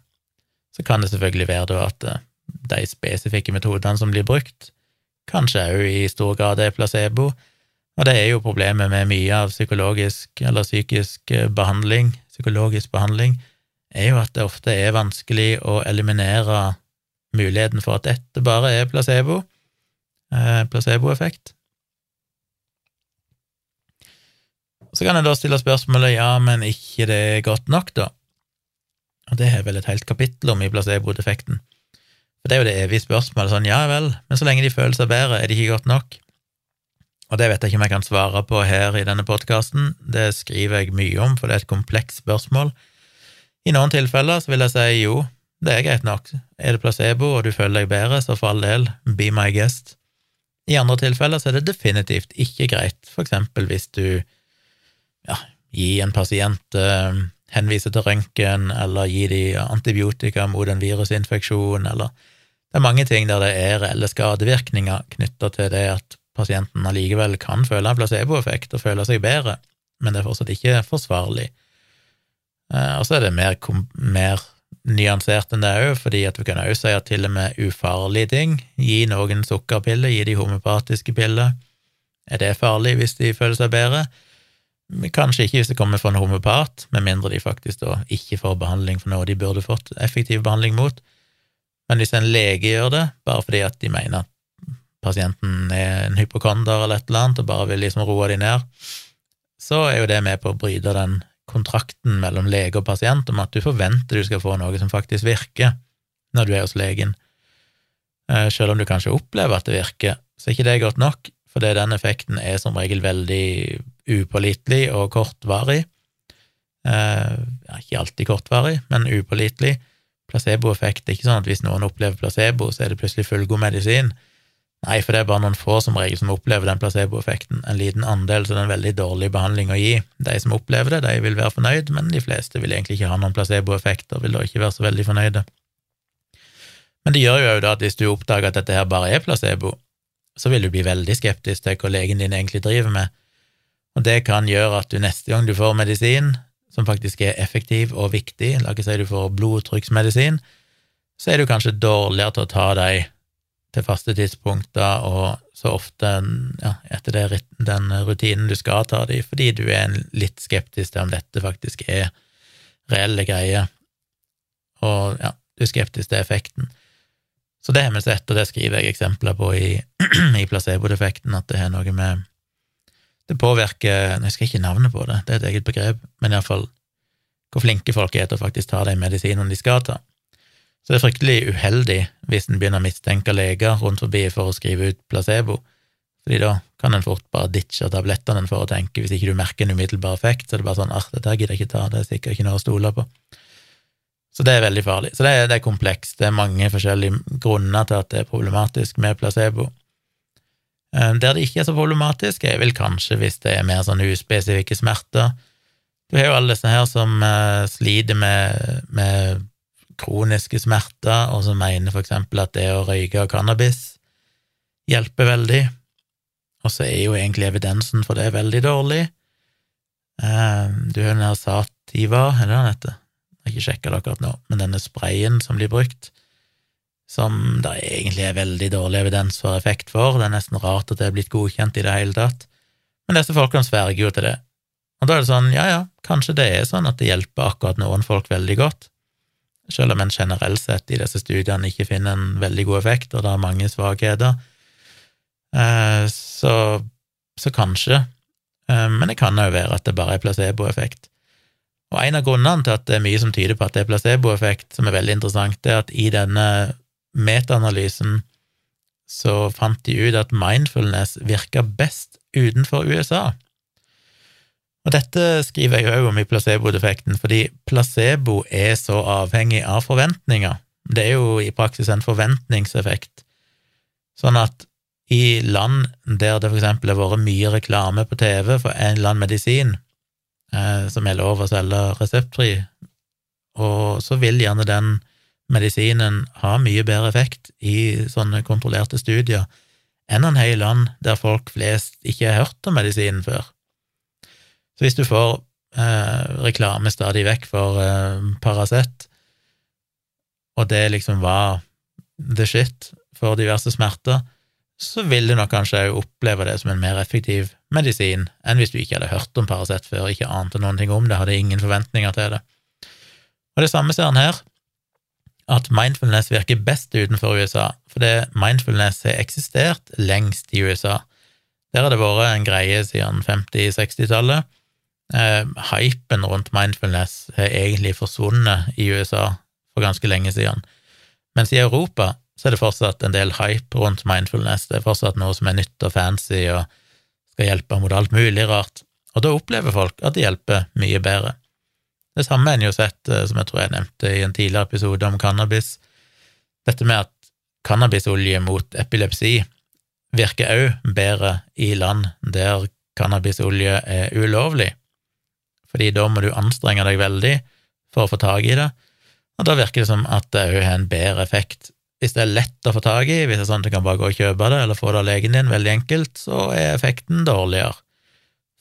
Speaker 1: Så kan det selvfølgelig være da at eh, de spesifikke metodene som blir brukt, kanskje òg i stor grad er placebo, og det er jo problemet med mye av psykologisk eller psykisk behandling, psykologisk behandling, er jo at det ofte er vanskelig å eliminere muligheten for at dette bare er placebo, eh, placeboeffekt. Så kan jeg da stille spørsmålet ja, men ikke det er godt nok, da? Og det har vel et helt kapittel om i placebo-defekten. Det er jo det evige spørsmålet, sånn ja vel, men så lenge de føler seg bedre, er det ikke godt nok? Og det vet jeg ikke om jeg kan svare på her i denne podkasten, det skriver jeg mye om, for det er et komplekst spørsmål. I noen tilfeller så vil jeg si jo, det er greit nok, er det placebo og du føler deg bedre, så for all del, be my guest. I andre tilfeller så er det definitivt ikke greit, for eksempel hvis du ja, gir en pasient eh, henvise til røntgen, eller gi dem antibiotika mot en virusinfeksjon, eller Det er mange ting der det er reelle skadevirkninger knytta til det at pasienten allikevel kan føle en placeboeffekt og føle seg bedre, men det er fortsatt ikke forsvarlig. Eh, og så er det mer, mer nyansert enn det òg, fordi at vi kan òg si at til og med ufarlige ting, gi noen sukkerpiller, gi de homopatiske piller, er det farlig hvis de føler seg bedre? Kanskje ikke hvis det kommer fra en homopat, med mindre de faktisk da ikke får behandling for noe de burde fått effektiv behandling mot. Men hvis en lege gjør det, bare fordi at de mener at pasienten er en hypokonder eller et eller annet og bare vil liksom roe de ned, så er jo det med på å bryte den kontrakten mellom lege og pasient om at du forventer du skal få noe som faktisk virker når du er hos legen. Eh, selv om du kanskje opplever at det virker, så er ikke det godt nok, for den effekten er som regel veldig upålitelig og kortvarig. Eh, ikke alltid kortvarig, men upålitelig. Placeboeffekt er ikke sånn at hvis noen opplever placebo, så er det plutselig fullgod medisin. Nei, for det er bare noen få som regel som opplever den placeboeffekten. En liten andel, så det er en veldig dårlig behandling å gi. De som opplever det, de vil være fornøyd, men de fleste vil egentlig ikke ha noen placeboeffekt og vil da ikke være så veldig fornøyde. Men det gjør jo da at hvis du oppdager at dette her bare er placebo, så vil du bli veldig skeptisk til hva legen din egentlig driver med, og det kan gjøre at du neste gang du får medisin som faktisk er effektiv og viktig, la oss si du får blodtrykksmedisin, så er du kanskje dårligere til å ta deg til faste tidspunkter og så ofte ja, etter det, den rutinen du skal ta de, fordi du er litt skeptisk til om dette faktisk er reelle greier, og ja, du er skeptisk til effekten. Så det har vi sett, og det skriver jeg eksempler på i, [clears throat] i placebo-defekten, at det har noe med Det påvirker Jeg skal ikke navnet på det, det er et eget begrep, men iallfall hvor flinke folk er til å faktisk ta de medisinene de skal ta. Så det er fryktelig uheldig hvis en begynner å mistenke leger rundt forbi for å skrive ut placebo, fordi da kan en fort bare ditche tablettene for å tenke, hvis ikke du merker en umiddelbar effekt, så er det bare sånn at dette gidder jeg ikke ta, det er sikkert ikke noe å stole på. Så det er veldig farlig. Så det er, det er komplekst, det er mange forskjellige grunner til at det er problematisk med placebo. Eh, der det ikke er så problematisk, er vel kanskje hvis det er mer sånn uspesifikke smerter. Du har jo alle disse her som uh, sliter med, med, kroniske smerter, og som mener for eksempel at det å røyke cannabis hjelper veldig, og så er jo egentlig evidensen for det veldig dårlig. Uh, du har den her Sativa, er det den heter? Jeg har ikke sjekka det akkurat nå, men denne sprayen som blir brukt, som det egentlig er veldig dårlig evidens for effekt for. Det er nesten rart at det er blitt godkjent i det hele tatt. Men disse folkene sverger jo til det. Og da er det sånn, ja ja, kanskje det er sånn at det hjelper akkurat noen folk veldig godt, selv om en generelt sett i disse studiene ikke finner en veldig god effekt, og det er mange svakheter. Eh, så, så kanskje. Eh, men det kan jo være at det bare er placeboeffekt. Og en av grunnene til at det er mye som tyder på at det er placeboeffekt, som er veldig interessant, det er at i denne metaanalysen så fant de ut at mindfulness virka best utenfor USA. Og dette skriver jeg òg om i placebo-defekten, fordi placebo er så avhengig av forventninger. Det er jo i praksis en forventningseffekt. Sånn at i land der det for eksempel har vært mye reklame på TV for en eller annen medisin eh, som er lov å selge reseptfri, og så vil gjerne den medisinen har mye bedre effekt i sånne kontrollerte studier enn en hel land der folk flest ikke har hørt om medisinen før. Så hvis du får eh, reklame stadig vekk for eh, Paracet, og det liksom var the shit for diverse smerter, så vil du nok kanskje oppleve det som en mer effektiv medisin enn hvis du ikke hadde hørt om Paracet før, ikke ante noen ting om det, hadde ingen forventninger til det. Og det samme ser han her at mindfulness virker best utenfor USA, fordi mindfulness har eksistert lengst i USA. Der har det vært en greie siden 50-60-tallet. Eh, hypen rundt mindfulness har egentlig forsvunnet i USA for ganske lenge siden. Mens i Europa så er det fortsatt en del hype rundt mindfulness. Det er fortsatt noe som er nytt og fancy og skal hjelpe mot alt mulig rart. Og da opplever folk at det hjelper mye bedre. Det samme en jo sett, eh, som jeg tror jeg nevnte i en tidligere episode om cannabis, dette med at cannabisolje mot epilepsi virker òg bedre i land der cannabisolje er ulovlig, fordi da må du anstrenge deg veldig for å få tak i det, og da virker det som at det òg har en bedre effekt. Hvis det er lett å få tak i, hvis det er sånn at du kan bare gå og kjøpe det, eller få det av legen din veldig enkelt, så er effekten dårligere,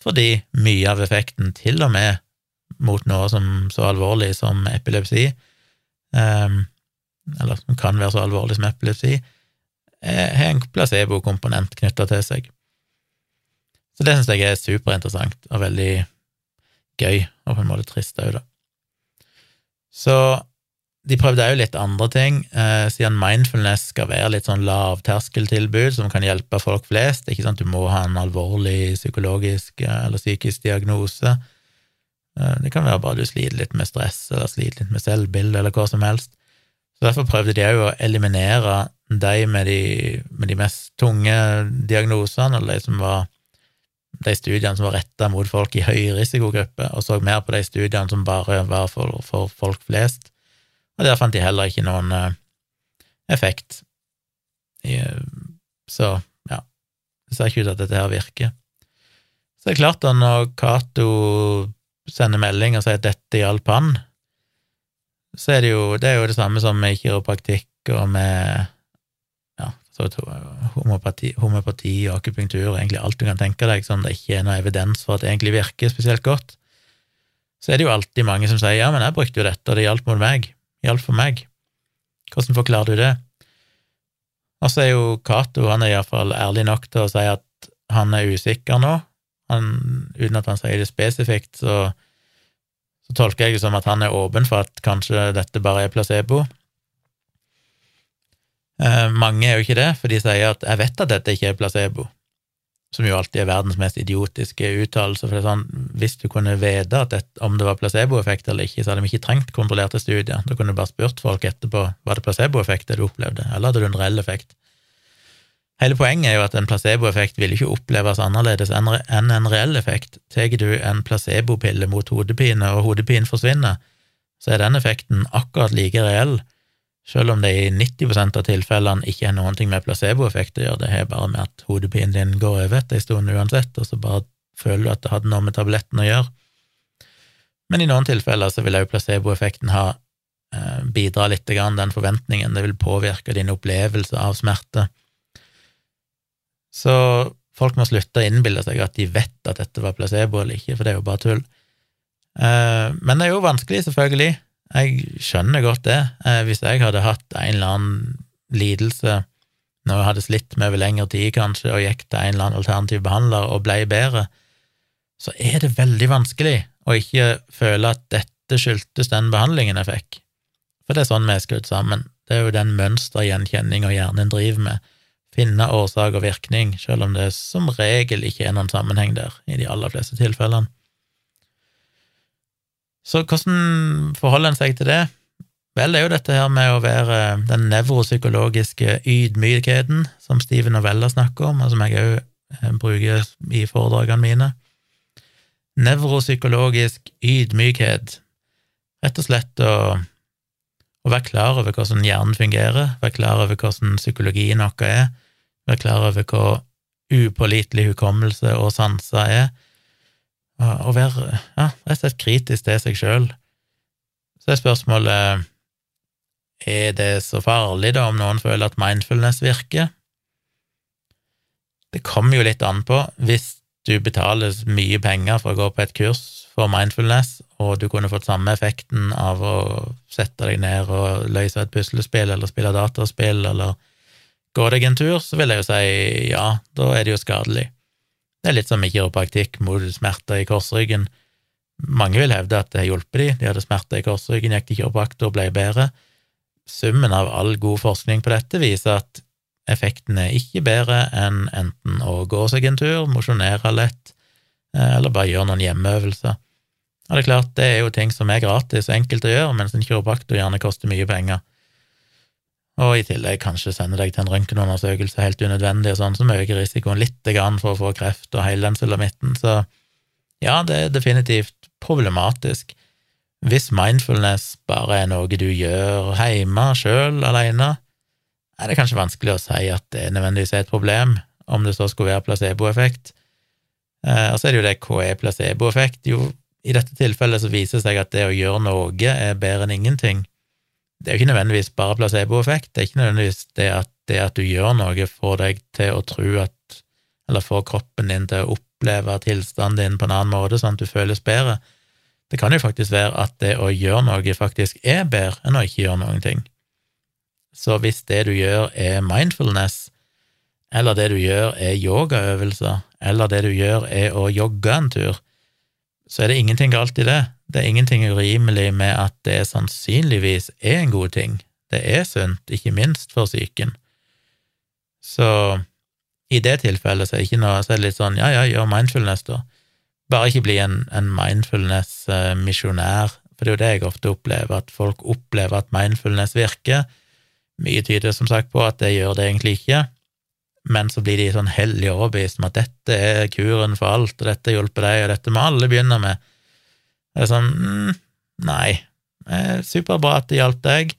Speaker 1: fordi mye av effekten til og med mot noe som så alvorlig som epilepsi, um, eller som kan være så alvorlig som epilepsi, har en placebo-komponent knytta til seg. Så det syns jeg er superinteressant og veldig gøy, og på en måte trist òg, da. Så de prøvde òg litt andre ting, eh, siden mindfulness skal være litt sånn lavterskeltilbud som kan hjelpe folk flest. Det er ikke sånn at du må ha en alvorlig psykologisk eh, eller psykisk diagnose. Eh, det kan være bare du sliter litt med stress, eller sliter litt med selvbilde, eller hva som helst. Så Derfor prøvde de òg å eliminere de med de, med de mest tunge diagnosene, eller de som var de studiene som var retta mot folk i høyrisikogrupper, og så mer på de studiene som bare var for, for folk flest. Og der fant de heller ikke noen uh, effekt. Så ja, det ser ikke ut til at dette her virker. Så det er klart, da, når Cato sender melding og sier at dette hjalp han, så er det jo det, er jo det samme som med kiropraktikk og med ja, homopati, homopati og akupunktur og egentlig alt du kan tenke deg, sånn det ikke er noe evidens for at det egentlig virker spesielt godt, så er det jo alltid mange som sier ja, men jeg brukte jo dette, og det hjalp mot meg, hjalp for meg. Hvordan forklarer du det? Og så er jo Cato, han er iallfall ærlig nok til å si at han er usikker nå, han, uten at han sier det spesifikt, så, så, tolker jeg det som at han er åpen for at kanskje dette bare er placebo. Eh, mange er jo ikke det, for de sier at 'jeg vet at dette ikke er placebo', som jo alltid er verdens mest idiotiske uttalelse. For det er sånn, hvis du kunne vite om det var placeboeffekt eller ikke, så hadde vi ikke trengt kontrollerte studier. Da kunne du bare spurt folk etterpå var det placeboeffekt du opplevde, eller hadde du en reell effekt. Hele poenget er jo at en placeboeffekt vil ikke oppleves annerledes enn en reell effekt. Tar du en placebopille mot hodepine, og hodepinen forsvinner, så er den effekten akkurat like reell selv om det i 90% av tilfellene ikke har noen ting med placeboeffekt å gjøre, det har bare med at hodepinen din går over etter en stund uansett, og så bare føler du at det hadde noe med tabletten å gjøre. Men i noen tilfeller så vil også placeboeffekten ha eh, bidra litt til den forventningen, det vil påvirke din opplevelse av smerte. Så folk må slutte å innbille seg at de vet at dette var placebo eller ikke, for det er jo bare tull. Eh, men det er jo vanskelig, selvfølgelig. Jeg skjønner godt det. Eh, hvis jeg hadde hatt en eller annen lidelse når jeg hadde slitt med over lengre tid, kanskje, og gikk til en eller annen alternativ behandler og blei bedre, så er det veldig vanskelig å ikke føle at dette skyldtes den behandlingen jeg fikk. For det er sånn vi er skrudd sammen. Det er jo den mønstergjenkjenninga hjernen driver med. Finne årsak og virkning, selv om det som regel ikke er noen sammenheng der, i de aller fleste tilfellene. Så hvordan forholder en seg til det? Vel, det er jo dette her med å være den nevropsykologiske ydmykheten som Steven Novella snakker om, og som jeg òg eh, bruker i foredragene mine. Nevropsykologisk ydmykhet. Rett og slett å, å være klar over hvordan hjernen fungerer, være klar over hvordan psykologien vår er, være klar over hvor upålitelig hukommelse og sanser er, og være ja, rett og slett kritisk til seg sjøl. Så er spørsmålet er det så farlig, da, om noen føler at mindfulness virker? Det kommer jo litt an på. Hvis du betaler mye penger for å gå på et kurs for mindfulness, og du kunne fått samme effekten av å sette deg ned og løse et puslespill eller spille dataspill eller gå deg en tur, så vil jeg jo si ja, da er det jo skadelig. Det er litt som i kiropraktikk mot smerter i korsryggen. Mange vil hevde at det har hjulpet de, de hadde smerter i korsryggen, gikk til kiropraktor ble bedre. Summen av all god forskning på dette viser at effekten er ikke bedre enn enten å gå seg en tur, mosjonere lett, eh, eller bare gjøre noen hjemmeøvelser. Og det er klart, det er jo ting som er gratis og enkelt å gjøre, mens en kiropraktor gjerne koster mye penger og i tillegg kanskje sende deg til en røntgenundersøkelse helt unødvendig, og sånn, som øker risikoen litt for å få kreft og hele den sulamitten. Så ja, det er definitivt problematisk. Hvis mindfulness bare er noe du gjør hjemme sjøl, aleine, er det kanskje vanskelig å si at det nødvendigvis er et problem, om det så skulle være placeboeffekt. Eh, og så er det jo det hva er placeboeffekt? Jo, i dette tilfellet så viser det seg at det å gjøre noe er bedre enn ingenting det er jo ikke nødvendigvis bare placeboeffekt, det er ikke nødvendigvis det at, det at du gjør noe, får deg til å tro at Eller får kroppen din til å oppleve tilstanden din på en annen måte, sånn at du føles bedre. Det kan jo faktisk være at det å gjøre noe faktisk er bedre enn å ikke gjøre noen ting. Så hvis det du gjør er mindfulness, eller det du gjør er yogaøvelser, eller det du gjør er å jogge en tur, så er det ingenting galt i det. Det er ingenting urimelig med at det sannsynligvis er en god ting. Det er sunt, ikke minst for psyken. Så i det tilfellet så er noe, så er det litt sånn ja, ja, gjør mindfulness, da. Bare ikke bli en, en mindfulness-misjonær, for det er jo det jeg ofte opplever, at folk opplever at mindfulness virker. Mye tyder som sagt på at det gjør det egentlig ikke, men så blir de sånn hellig overbevist om at dette er kuren for alt, og dette hjelper deg, og dette må alle begynne med. Det er sånn mm, Nei. Superbra at det hjalp deg.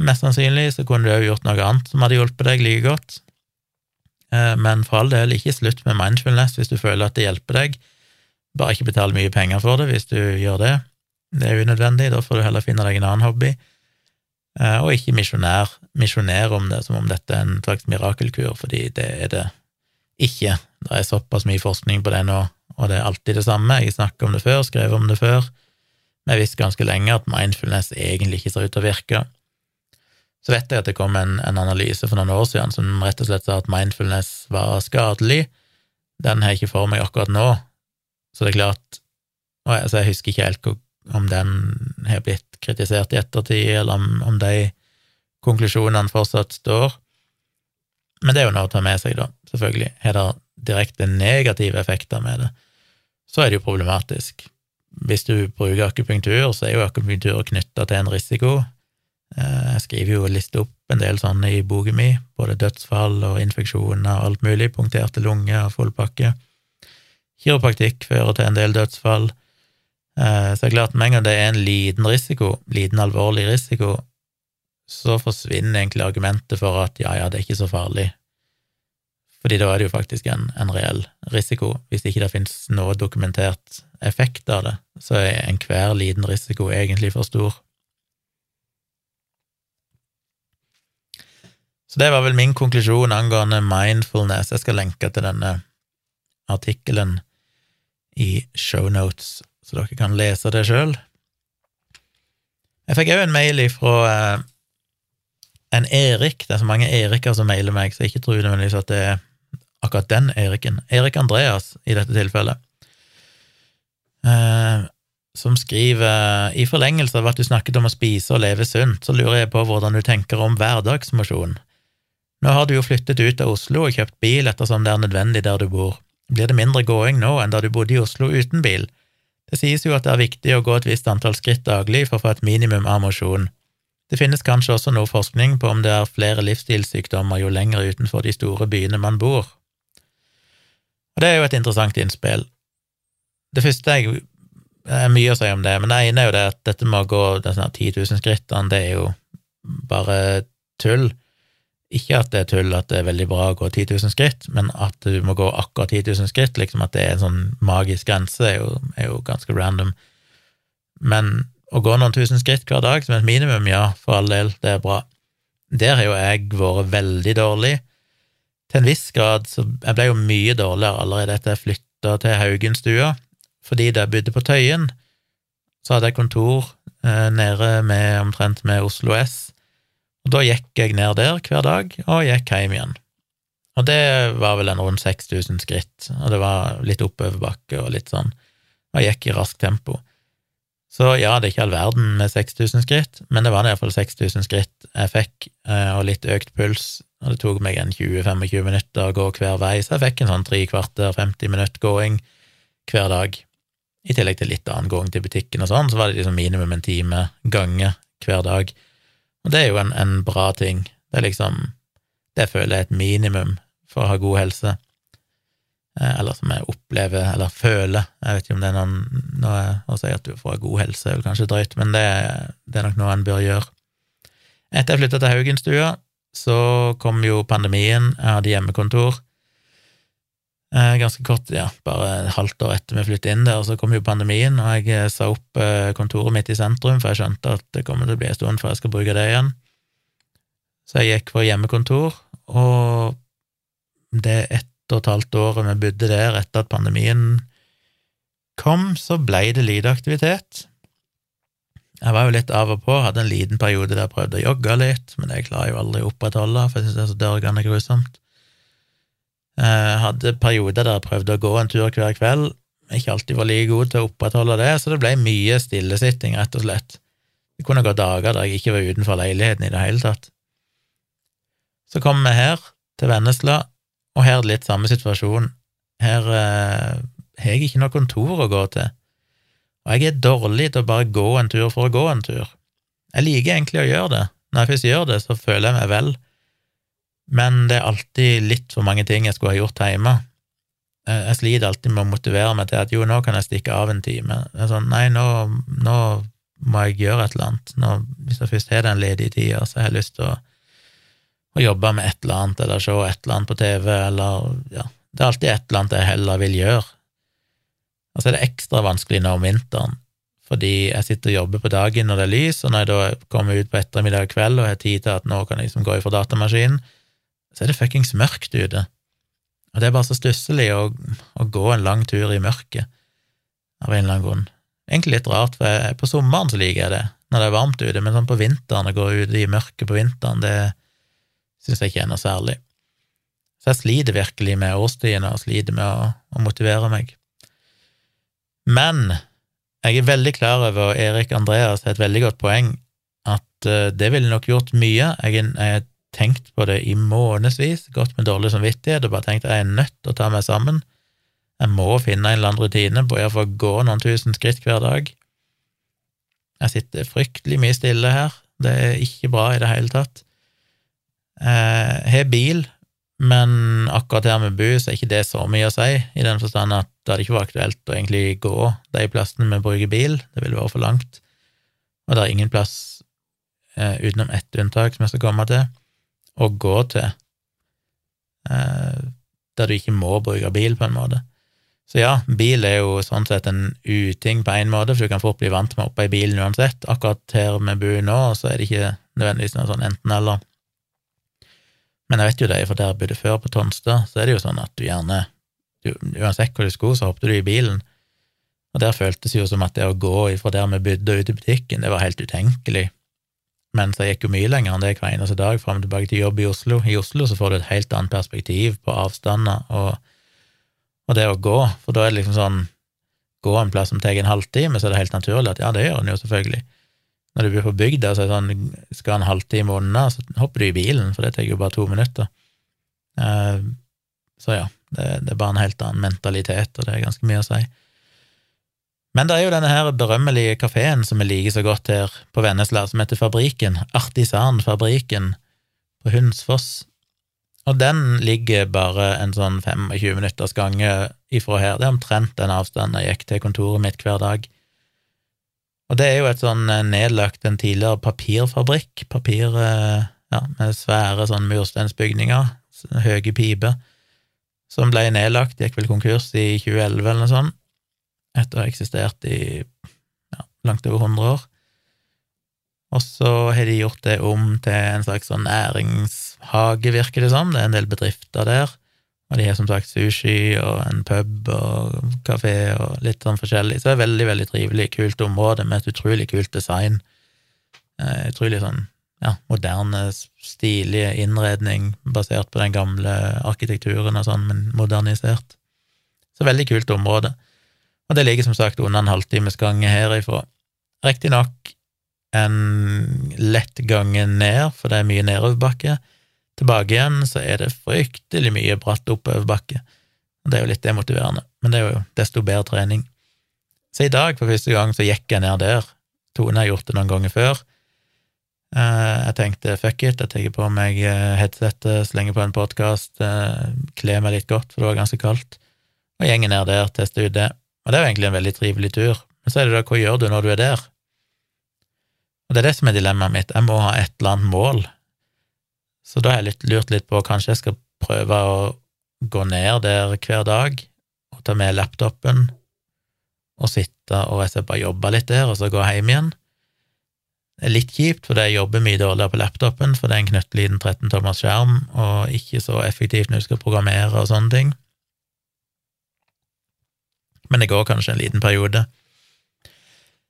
Speaker 1: Mest sannsynlig så kunne du òg gjort noe annet som hadde hjulpet deg like godt. Eh, men for all del, ikke slutt med mindfulness hvis du føler at det hjelper deg. Bare ikke betal mye penger for det hvis du gjør det. Det er unødvendig, da får du heller finne deg en annen hobby. Eh, og ikke misjonere om det som om dette er en slags mirakelkur, fordi det er det ikke. Det er såpass mye forskning på det nå, og det er alltid det samme. Jeg snakker om det før, skrev om det før. Vi har visst ganske lenge at mindfulness egentlig ikke ser ut til å virke. Så vet jeg at det kom en, en, analyse for noen år siden som rett og slett sa at mindfulness var skadelig. Den har jeg ikke for meg akkurat nå, så det er klart og jeg, altså jeg husker ikke helt om den har blitt kritisert i ettertid, eller om, om de konklusjonene fortsatt står. Men det er jo noe å ta med seg, da. Selvfølgelig. Har det direkte negative effekter med det, så er det jo problematisk. Hvis du bruker akupunktur, så er jo akupunktur knytta til en risiko. Eh, jeg skriver jo og lister opp en del sånne i boken min, både dødsfall og infeksjoner og alt mulig, punkterte lunger og full pakke. Kiropraktikk fører til en del dødsfall. Eh, så det er klart, med en gang det er en liten risiko, liten alvorlig risiko, så forsvinner egentlig argumentet for at ja, ja, det er ikke så farlig. Fordi da er det jo faktisk en, en reell risiko. Hvis ikke det finnes noe dokumentert effekt av det, så er enhver liten risiko egentlig for stor. Så det var vel min konklusjon angående mindfulness. Jeg skal lenke til denne artikkelen i shownotes, så dere kan lese det sjøl. Jeg fikk òg en mail ifra eh, en Erik. Det er så mange Eriker som mailer meg, så jeg ikke tror nødvendigvis at det er akkurat den Eriken. Erik Andreas, i dette tilfellet. Eh, som skriver i forlengelse av at du snakket om å spise og leve sunt, så lurer jeg på hvordan du tenker om hverdagsmosjon. Nå har du jo flyttet ut av Oslo og kjøpt bil ettersom det er nødvendig der du bor. Blir det mindre gåing nå enn da du bodde i Oslo uten bil? Det sies jo at det er viktig å gå et visst antall skritt daglig for å få et minimum av mosjon. Det finnes kanskje også noe forskning på om det er flere livsstilssykdommer jo lenger utenfor de store byene man bor. Og det er jo et interessant innspill. Det første jeg er mye å si om det, men det ene er jo det at dette med å gå de 10 000 skrittene, det er jo bare tull. Ikke at det er tull at det er veldig bra å gå 10 000 skritt, men at du må gå akkurat 10 000 skritt, liksom at det er en sånn magisk grense, er jo, er jo ganske random. Men å gå noen tusen skritt hver dag som et minimum, ja, for all del, det er bra. Der har jo jeg vært veldig dårlig. Til en viss grad, så jeg ble jo mye dårligere allerede etter jeg flytta til Haugenstua, fordi da jeg bodde på Tøyen, så hadde jeg kontor eh, nede med omtrent med Oslo S, Da gikk jeg ned der hver dag, og gikk hjem igjen. Og det var vel en rundt 6000 skritt, og det var litt oppoverbakke og litt sånn, og jeg gikk i raskt tempo. Så ja, det er ikke all verden med 6000 skritt, men det var iallfall 6000 skritt jeg fikk, eh, og litt økt puls, og det tok meg en 20-25 minutter å gå hver vei, så jeg fikk en sånn tre kvarter, 50 minutt gåing hver dag. I tillegg til litt annen gåing til butikken og sånn, så var det liksom minimum en time gange hver dag. Og det er jo en, en bra ting. Det er liksom Det føler jeg er et minimum for å ha god helse. Eh, eller som jeg opplever, eller føler. Jeg vet ikke om det er noen noe, Å si at du får god helse, er vel kanskje drøyt, men det, det er nok noe en bør gjøre. Etter jeg flytta til Haugenstua, så kom jo pandemien. Jeg hadde hjemmekontor. Eh, ganske kort, ja, bare et halvt år etter vi flyttet inn der, så kom jo pandemien, og jeg eh, sa opp eh, kontoret mitt i sentrum, for jeg skjønte at det kommer til å bli en stund før jeg skal bruke det igjen. Så jeg gikk for hjemmekontor, og det ett og et halvt året vi bodde der etter at pandemien kom, så ble det lite aktivitet. Jeg var jo litt av og på, hadde en liten periode der jeg prøvde å jogge litt, men det klarer jeg jo aldri å opprettholde, for jeg synes det er så dørgende grusomt. Jeg eh, hadde perioder der jeg prøvde å gå en tur hver kveld, ikke alltid var like god til å opprettholde det, så det ble mye stillesitting, rett og slett. Det kunne gå dager der jeg ikke var utenfor leiligheten i det hele tatt. Så kom vi her, til Vennesla, og her er det litt samme situasjon. Her eh, har jeg ikke noe kontor å gå til, og jeg er dårlig til å bare gå en tur for å gå en tur. Jeg liker egentlig å gjøre det. Når jeg først gjør det, så føler jeg meg vel, men det er alltid litt for mange ting jeg skulle ha gjort hjemme. Jeg sliter alltid med å motivere meg til at jo, nå kan jeg stikke av en time. Sånn, nei, nå, nå må jeg gjøre et eller annet. Nå, hvis jeg først har den ledige tida, så har jeg lyst til å, å, jobbe med et eller annet, eller se et eller annet på TV, eller ja, det er alltid et eller annet jeg heller vil gjøre. Og så er det ekstra vanskelig nå om vinteren, fordi jeg sitter og jobber på dagen når det er lys, og når jeg da kommer ut på ettermiddag og kveld og har tid til at nå kan jeg liksom gå ifra datamaskinen, så er det fuckings mørkt ute. Og det er bare så stusslig å, å, gå en lang tur i mørket, av en eller annen grunn. Egentlig litt rart, for jeg, på sommeren så liker jeg det, når det er varmt ute, men sånn på vinteren, å gå ute i mørket på vinteren, det syns jeg ikke er noe særlig. Så jeg sliter virkelig med årstidene, og sliter med å, å motivere meg. Men jeg er veldig klar over, og Erik Andreas har et veldig godt poeng, at uh, det ville nok gjort mye. Jeg er tenkt på det i månedsvis, gått med dårlig samvittighet og bare tenkt at jeg er nødt til å ta meg sammen. Jeg må finne en eller annen rutine på å gå noen tusen skritt hver dag. Jeg sitter fryktelig mye stille her, det er ikke bra i det hele tatt. Jeg har bil, men akkurat her med bu så er ikke det så mye å si, i den forstand at det hadde ikke vært aktuelt å egentlig gå de plassene vi bruker bil, det ville vært for langt, og det er ingen plass, eh, utenom ett unntak som jeg skal komme til, å gå til eh, der du ikke må bruke bil, på en måte. Så ja, bil er jo sånn sett en uting på en måte, for du kan fort bli vant med å hoppe i bilen uansett. Akkurat her vi bor nå, så er det ikke nødvendigvis noe sånn enten-eller. Men jeg vet jo det, for der jeg bodde før, på Tonstad, så er det jo sånn at du gjerne du, Uansett hvor du skulle, så hoppet du i bilen. Og der føltes jo som at det å gå fra der vi bodde og ut i butikken, det var helt utenkelig. Mens så gikk jo mye lenger enn det hver eneste dag, fram og tilbake til jobb i Oslo. I Oslo så får du et helt annet perspektiv på avstander og og det å gå, for da er det liksom sånn Gå en plass som tar en halvtime, så er det helt naturlig at ja, det gjør en jo selvfølgelig. Når du bor på bygda, så er det sånn skal en halvtime unna, så hopper du i bilen, for det tar jo bare to minutter. Uh, så ja, det, det, er bare en helt annen mentalitet, og det er ganske mye å si. Men det er jo denne her berømmelige kafeen som vi liker så godt her på Vennesla, som heter Fabriken, Artisan Fabriken, på Hunsfoss. Og den ligger bare en sånn 25 minutters gange ifra her. Det er omtrent den avstanden jeg gikk til kontoret mitt hver dag. Og det er jo et sånn eh, nedlagt, en tidligere papirfabrikk, papir eh, ja, med svære sånn mursteinsbygninger, høye piper, som ble nedlagt, gikk vel konkurs i 2011 eller noe sånt, etter å ha eksistert i ja, langt over 100 år. Og så har de gjort det om til en slags sånn næringshage, virker det som. Det er en del bedrifter der. Og de har som sagt sushi og en pub og kafé og litt sånn forskjellig. Så det er veldig, veldig trivelig, kult område med et utrolig kult design. Eh, utrolig sånn ja, moderne, stilig innredning basert på den gamle arkitekturen og sånn, men modernisert. Så veldig kult område. Og det ligger som sagt under en halvtimes gange herifra. Riktignok en lett gange ned, for det er mye nedoverbakke. Tilbake igjen så er det fryktelig mye bratt oppoverbakke. Det er jo litt demotiverende, men det er jo desto bedre trening. Så i dag, for første gang, så gikk jeg ned der. Tone har gjort det noen ganger før. Eh, jeg tenkte fuck it, jeg tar på meg eh, headsetet, slenger på en podkast, eh, kler meg litt godt, for det var ganske kaldt, og gjenger ned der, tester ut det. Og det er jo egentlig en veldig trivelig tur. Men så er det da, hva gjør du når du er der? Og det er det som er dilemmaet mitt, jeg må ha et eller annet mål. Så da har jeg litt, lurt litt på kanskje jeg skal prøve å gå ned der hver dag og ta med laptopen og sitte og jeg bare jobbe litt der, og så gå hjem igjen. Det er litt kjipt, for jeg jobber mye dårligere på laptopen, for det er en knøttliten 13-tommers skjerm og ikke så effektivt når du skal programmere og sånne ting. Men det går kanskje en liten periode.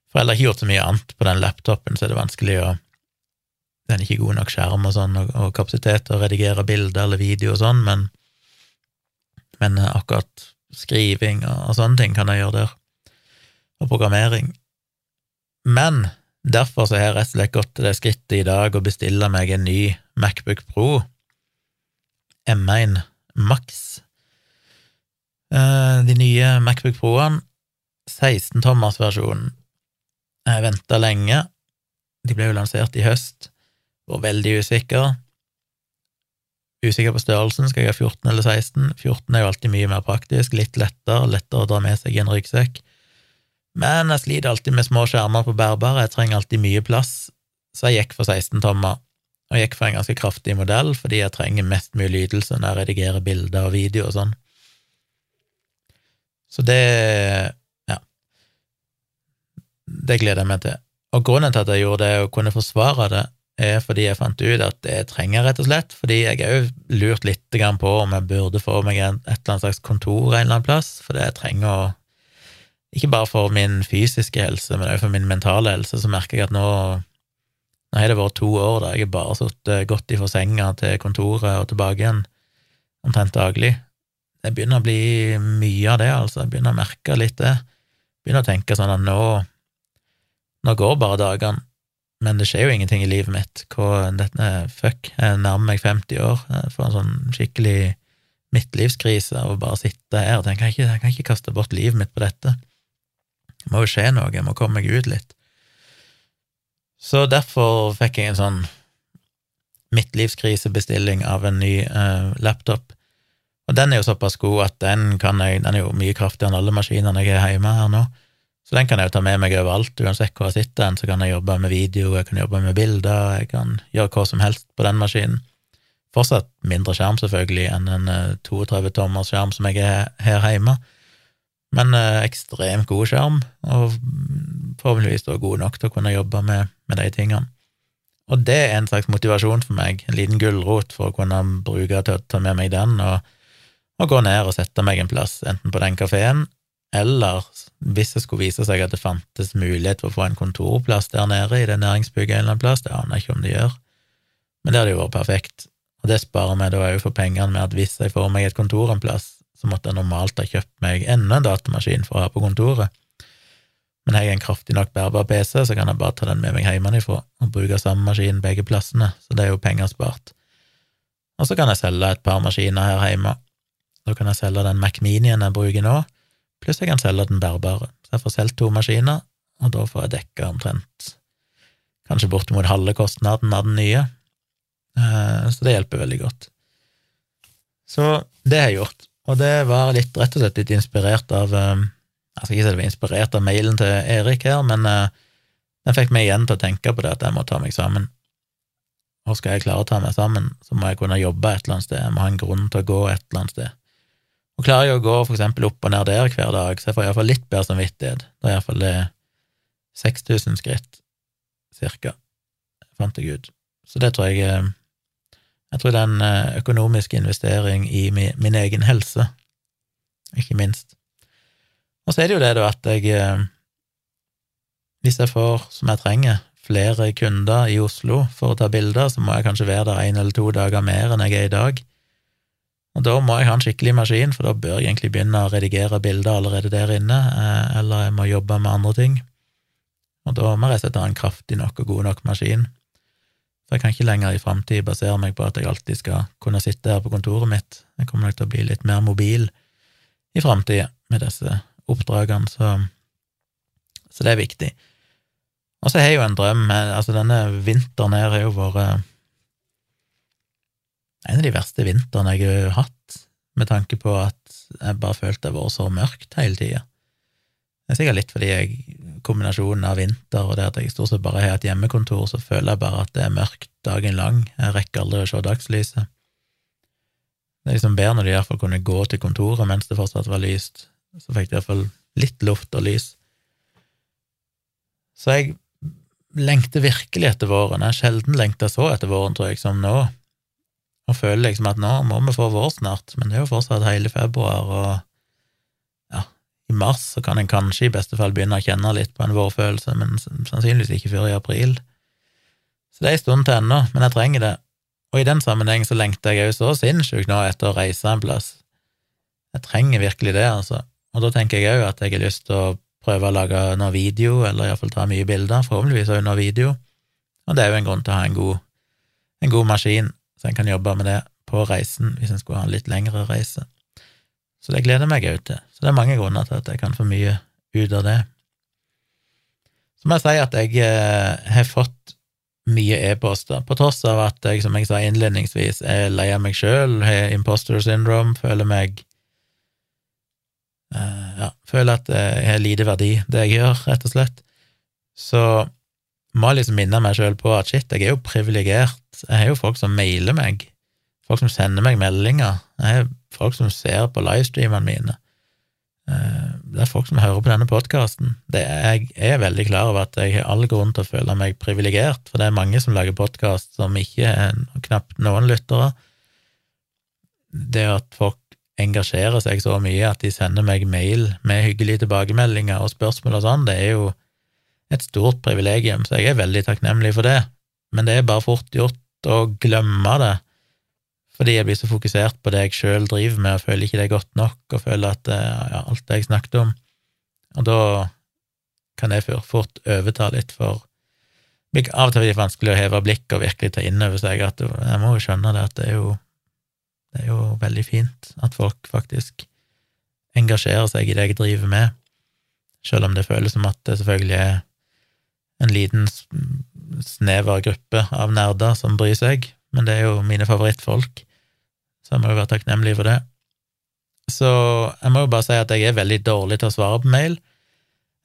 Speaker 1: For jeg har ikke gjort så mye annet på den laptopen, så er det vanskelig å Den er ikke god nok skjerm og sånn, og, og kapasitet til å redigere bilder eller video og sånn, men, men akkurat skriving og, og, sånne ting kan jeg gjøre der, og programmering. Men derfor så har jeg rett og slett gått til det skrittet i dag å bestille meg en ny Macbook Pro M1 Max. Eh, de nye Macbook Pro-ene, 16-tommers-versjonen, jeg venta lenge. De ble jo lansert i høst. Var veldig usikker. Usikker på størrelsen. Skal jeg ha 14 eller 16? 14 er jo alltid mye mer praktisk, litt lettere, lettere å dra med seg i en ryggsekk. Men jeg sliter alltid med små skjermer på bærbare, jeg trenger alltid mye plass, så jeg gikk for 16-tommer. Og jeg gikk for en ganske kraftig modell, fordi jeg trenger mest mulig ytelse når jeg redigerer bilder og video og sånn. Så det Ja. det gleder jeg meg til. Og grunnen til at jeg gjorde det og kunne forsvare det, er fordi jeg fant ut at det trenger rett og slett, fordi jeg har òg lurt litt på om jeg burde få meg et eller annet slags kontor en eller annen plass, fordi jeg trenger å Ikke bare for min fysiske helse, men òg for min mentale helse, så merker jeg at nå nå har det vært to år der jeg har bare sittet godt ifra senga til kontoret og tilbake igjen, omtrent daglig. Det begynner å bli mye av det, altså. Jeg begynner å merke litt det. Jeg begynner å tenke sånn at nå nå går bare dagene. men det skjer jo ingenting i livet mitt. Hva, dette, fuck, jeg nærmer meg 50 år, jeg får en sånn skikkelig midtlivskrise og bare sitte her og tenke jeg kan, ikke, jeg kan ikke kaste bort livet mitt på dette. Det må jo skje noe, jeg må komme meg ut litt. Så derfor fikk jeg en sånn midtlivskrisebestilling av en ny eh, laptop. Og den er jo såpass god at den jeg, den er jo mye kraftigere enn alle maskinene jeg har hjemme her nå. Så den kan jeg jo ta med meg overalt, uansett hvor jeg sitter, så kan jeg jobbe med video, jeg kan jobbe med bilder, jeg kan gjøre hva som helst på den maskinen. Fortsatt mindre skjerm, selvfølgelig, enn en 32 tommers skjerm som jeg har her hjemme, men eh, ekstremt god skjerm, og forhåpentligvis da god nok til å kunne jobbe med, med de tingene. Og det er en slags motivasjon for meg, en liten gulrot for å kunne bruke til å ta med meg den, og, og gå ned og sette meg en plass, enten på den kafeen, eller hvis det skulle vise seg at det fantes mulighet for å få en kontorplass der nede i det næringsbygget en eller annen plass, det aner jeg ikke om det gjør, men det hadde jo vært perfekt. Og det sparer meg da òg for pengene med at hvis jeg får meg et kontor en plass, så måtte jeg normalt ha kjøpt meg enda en datamaskin for å ha på kontoret. Men har jeg en kraftig nok bærbar PC, så kan jeg bare ta den med meg hjemmefra og bruke samme maskin begge plassene, så det er jo penger spart. Og så kan jeg selge et par maskiner her hjemme. Da kan jeg selge den Mac Minien jeg bruker nå, pluss jeg kan selge den bærbare. Så jeg får solgt to maskiner, og da får jeg dekka omtrent kanskje bortimot halve kostnaden av den nye. Eh, så det hjelper veldig godt. Så det har jeg gjort, og det var litt, rett og slett litt inspirert av eh, Jeg skal ikke si det var inspirert av mailen til Erik her, men eh, den fikk meg igjen til å tenke på det at jeg må ta meg sammen. Og skal jeg klare å ta meg sammen, så må jeg kunne jobbe et eller annet sted, jeg må ha en grunn til å gå et eller annet sted. Og klarer jeg å gå for eksempel opp og ned der hver dag, så jeg får iallfall litt bedre samvittighet. Da er iallfall det 6000 skritt, cirka, fant jeg ut. Så det tror jeg Jeg tror det er en økonomisk investering i min, min egen helse, ikke minst. Og så er det jo det, da, at jeg eh, Hvis jeg får, som jeg trenger, flere kunder i Oslo for å ta bilder, så må jeg kanskje være der én eller to dager mer enn jeg er i dag. Og da må jeg ha en skikkelig maskin, for da bør jeg egentlig begynne å redigere bilder allerede der inne, eh, eller jeg må jobbe med andre ting. Og da må jeg sette en kraftig nok og god nok maskin. For jeg kan ikke lenger i framtid basere meg på at jeg alltid skal kunne sitte her på kontoret mitt. Jeg kommer nok til å bli litt mer mobil i framtida med disse oppdragene, så, så det er viktig. Og så har jeg jo en drøm altså Denne vinteren her har jo vært en av de verste vintrene jeg har hatt, med tanke på at jeg bare følte det var så mørkt hele tida. Det er sikkert litt fordi jeg, kombinasjonen av vinter og det at jeg stort sett bare har et hjemmekontor, så føler jeg bare at det er mørkt dagen lang. Jeg rekker aldri å se dagslyset. Det er liksom bedre når de iallfall kunne gå til kontoret mens det fortsatt var lyst. Så fikk de iallfall litt luft og lys. Så jeg lengter virkelig etter våren. Jeg har sjelden lengta så etter våren, tror jeg, som nå og føler liksom at nå må vi få vår snart, men det er jo fortsatt hele februar, og ja, i mars så kan en kanskje i beste fall begynne å kjenne litt på en vårfølelse, men sannsynligvis ikke før i april. Så det er en stund til ennå, men jeg trenger det, og i den sammenheng så lengter jeg jo så sinnssykt nå etter å reise en plass. Jeg trenger virkelig det, altså, og da tenker jeg òg at jeg har lyst til å prøve å lage noe video, eller iallfall ta mye bilder, forhåpentligvis òg noe video, og det er jo en grunn til å ha en god, en god maskin så en kan jobbe med det på reisen hvis en skulle ha en litt lengre reise. Så det gleder jeg meg òg til. Så det er mange grunner til at jeg kan få mye ut av det. Så må jeg si at jeg eh, har fått mye e-poster, på tross av at jeg, som jeg sa innledningsvis, er lei av meg sjøl, har imposter syndrome, føler meg eh, Ja, føler at jeg har lite verdi, det jeg gjør, rett og slett. Så må jeg liksom minne meg sjøl på at shit, jeg er jo privilegert. Jeg har jo folk som mailer meg, folk som sender meg meldinger, jeg har folk som ser på livestreamene mine. Eh, det er folk som hører på denne podkasten. Jeg er veldig klar over at jeg har all grunn til å føle meg privilegert, for det er mange som lager podkast som ikke er knapt noen lyttere. Det at folk engasjerer seg så mye at de sender meg mail med hyggelige tilbakemeldinger og spørsmål og sånn, det er jo et stort privilegium, så jeg er veldig takknemlig for det, men det er bare fort gjort å glemme det, fordi jeg blir så fokusert på det jeg sjøl driver med, og føler ikke det er godt nok, og føler at det ja, alt det jeg snakket om, og da kan jeg fort overta litt for blir av og til litt vanskelig å heve blikket og virkelig ta inn over seg at jeg må jo skjønne det at det er jo, det er jo veldig fint at folk faktisk engasjerer seg i det jeg driver med, selv om det føles som at det selvfølgelig er en liten, snever gruppe av nerder som bryr seg, men det er jo mine favorittfolk, så jeg må jo være takknemlig for det. Så jeg må jo bare si at jeg er veldig dårlig til å svare på mail.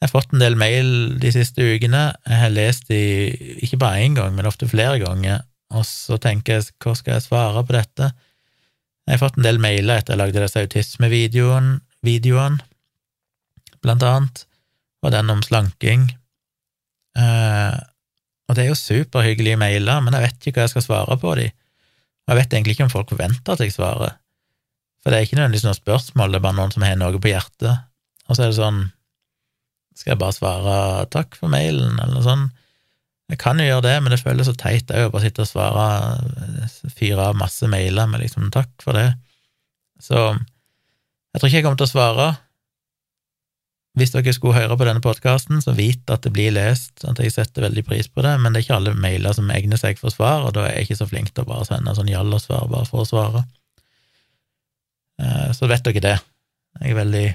Speaker 1: Jeg har fått en del mail de siste ukene. Jeg har lest de ikke bare én gang, men ofte flere ganger, og så tenker jeg hva skal jeg svare på dette? Jeg har fått en del mailer etter jeg lagde disse autismevideoene, blant annet, og den om slanking. Uh, og det er jo superhyggelige mailer, men jeg vet ikke hva jeg skal svare på de. Og jeg vet egentlig ikke om folk forventer at jeg svarer, for det er ikke nødvendigvis noe spørsmål, det er bare noen som har noe på hjertet. Og så er det sånn, skal jeg bare svare takk for mailen, eller noe sånt? Jeg kan jo gjøre det, men det føles så teit òg å bare sitte og svare, fyre av masse mailer med liksom takk for det. Så jeg tror ikke jeg kommer til å svare, hvis dere skulle høre på denne podkasten, så vit at det blir lest, at jeg setter veldig pris på det, men det er ikke alle mailer som egner seg for svar, og da er jeg ikke så flink til å bare sende sånn jallasvar bare for å svare. Eh, så vet dere det. Jeg er veldig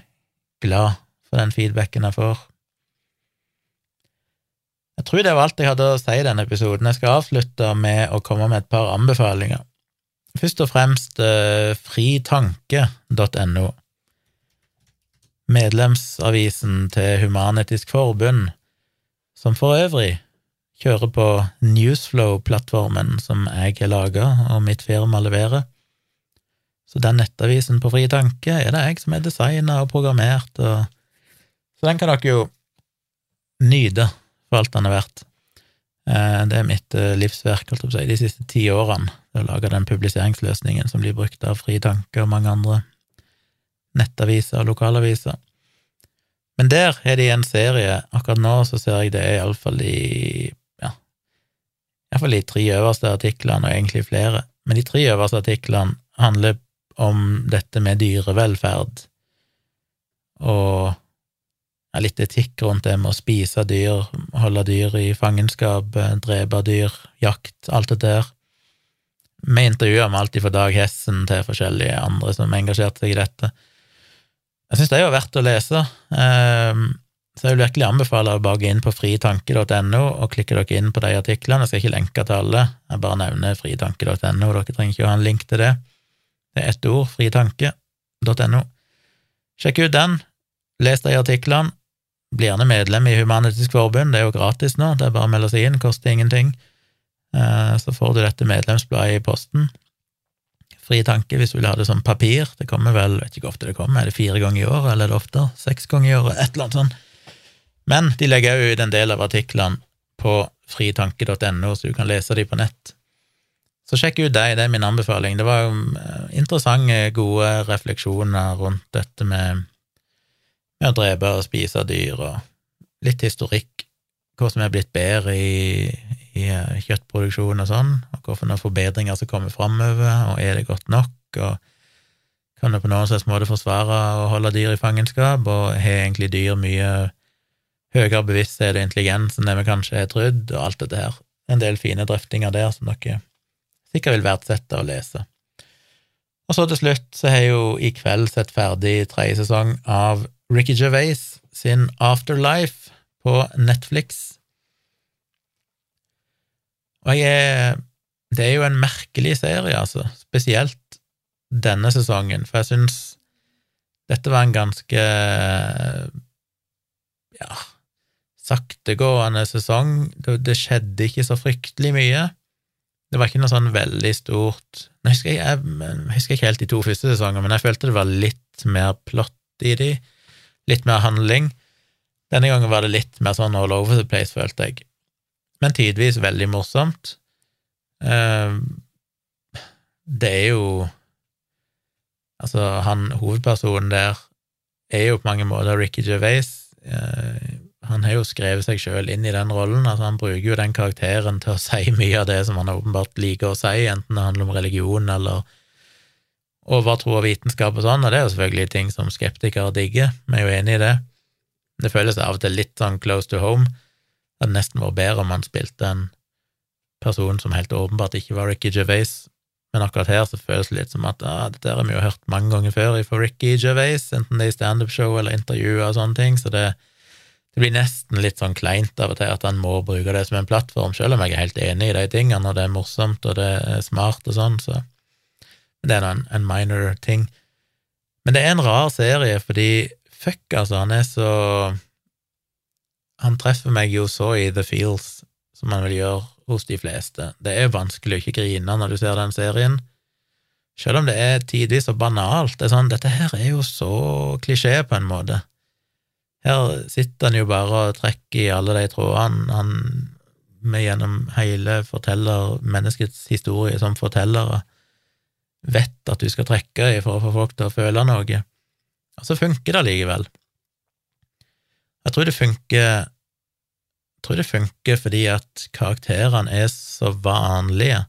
Speaker 1: glad for den feedbacken jeg får. Jeg tror det var alt jeg hadde å si i denne episoden. Jeg skal avslutte med å komme med et par anbefalinger. Først og fremst eh, fritanke.no medlemsavisen til Human-Etisk Forbund, som for øvrig kjører på Newsflow-plattformen som jeg har laga og mitt firma leverer. Så den nettavisen på fri tanke er det jeg som har designa og programmert, og så den kan dere jo nyte for alt den er verdt. Eh, det er mitt eh, livsverk de siste ti årene, å lage den publiseringsløsningen som blir brukt av Fri Tanke og mange andre nettaviser og lokalaviser. Men der har de en serie. Akkurat nå så ser jeg det er iallfall i ja, iallfall de tre øverste artiklene, og egentlig flere. Men de tre øverste artiklene handler om dette med dyrevelferd og ja, litt etikk rundt det med å spise dyr, holde dyr i fangenskap, drepe dyr, jakt, alt det der. Vi intervjuer med alt fra Dag Hessen til forskjellige andre som engasjerte seg i dette. Jeg syns det er jo verdt å lese, ehm, så jeg vil virkelig anbefale å bare gå inn på fritanke.no og klikke dere inn på de artiklene. Jeg skal ikke lenke til alle, jeg bare nevner fritanke.no, dere trenger ikke å ha en link til det. Det er ett ord, fritanke.no. Sjekk ut den, les de artiklene, bli gjerne medlem i Human-Etisk Forbund, det er jo gratis nå, det er bare å melde seg inn, koster ingenting. Eh, så får du dette medlemsbladet i posten fri tanke hvis du vil ha det som papir. Det kommer vel, vet ikke hvor ofte det kommer, er det fire ganger i året, eller er det ofte? Seks ganger i året, et eller annet sånt. Men de legger òg ut en del av artiklene på fritanke.no, så du kan lese de på nett. Så sjekk ut deg, det er min anbefaling. Det var jo interessante, gode refleksjoner rundt dette med, med å drepe og spise dyr, og litt historikk, hva vi har blitt bedre i, i eh, kjøttproduksjon og sånn, og hvilke forbedringer som kommer framover, og er det godt nok, og kan det på noen slags måte forsvare å holde dyr i fangenskap, og har egentlig dyr mye høyere bevissthet og intelligens enn det vi kanskje har trodd, og alt dette her. En del fine drøftinger der som dere sikkert vil verdsette å lese. Og så til slutt så har jeg jo i kveld sett ferdig tredje sesong av Ricky Gervais sin Afterlife på Netflix. Og jeg er Det er jo en merkelig serie, altså, spesielt denne sesongen, for jeg syns dette var en ganske ja, saktegående sesong. Det, det, skjedde ikke så fryktelig mye. Det var ikke noe sånn veldig stort Nå husker jeg, jeg, husker ikke helt de to første sesongene, men jeg følte det var litt mer plott i de, litt mer handling. Denne gangen var det litt mer sånn all over the place, følte jeg men tidvis veldig morsomt. Ehm, det er jo Altså, han hovedpersonen der er jo på mange måter Ricky Gervais. Eh, han har jo skrevet seg sjøl inn i den rollen. altså Han bruker jo den karakteren til å [laughs] si mye av det som han åpenbart liker å si, enten det handler om religion eller overtro og vitenskap og sånn, og det er jo selvfølgelig ting som skeptikere digger, vi er jo enig i det. Det føles av og til litt sånn close to home. Det hadde nesten vært bedre om han spilte en person som helt åpenbart ikke var Ricky Gervais, men akkurat her så føles det litt som at ah, dette har vi jo hørt mange ganger før fra Ricky Gervais, enten det er i standup-show eller intervjuer og sånne ting, så det, det, blir nesten litt sånn kleint av og til at han må bruke det som en plattform, selv om jeg er helt enig i de tingene, og det er morsomt og det er smart og sånn, så det er en, en minor ting. Men det er en rar serie, fordi fuck, altså, han er så Han treffer meg jo så i the feels som han vil gjøre hos de fleste. Det er vanskelig å ikke grine når du ser den serien, selv om det er tidvis så banalt. Det er sånn, dette her er jo så klisjé, på en måte. Her sitter han jo bare og trekker i alle de trådene han med gjennom hele forteller, menneskets historie som fortellere vet at du skal trekke i for å få folk til å føle noe. Og så funker det allikevel. Jeg tror det funker jeg tror det funker fordi at karakterene er så vanlige.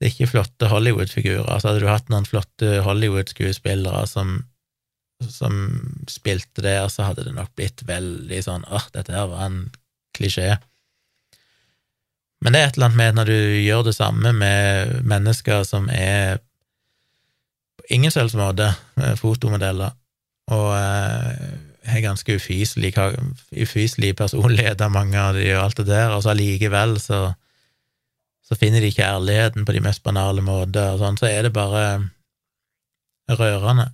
Speaker 1: Det er ikke flotte Hollywood-figurer. Altså, hadde du hatt noen flotte Hollywood-skuespillere som, som spilte der, så hadde det nok blitt veldig sånn åh, dette her var en klisjé. Men det er et eller annet med når du gjør det samme med mennesker som er på ingen selvs måte fotomodeller, og eh, har ganske ufyselig, ufyselig personlighet av mange av de og alt det der, og så allikevel så, så finner de ikke ærligheten på de mest banale måter, og sånn, så er det bare rørende.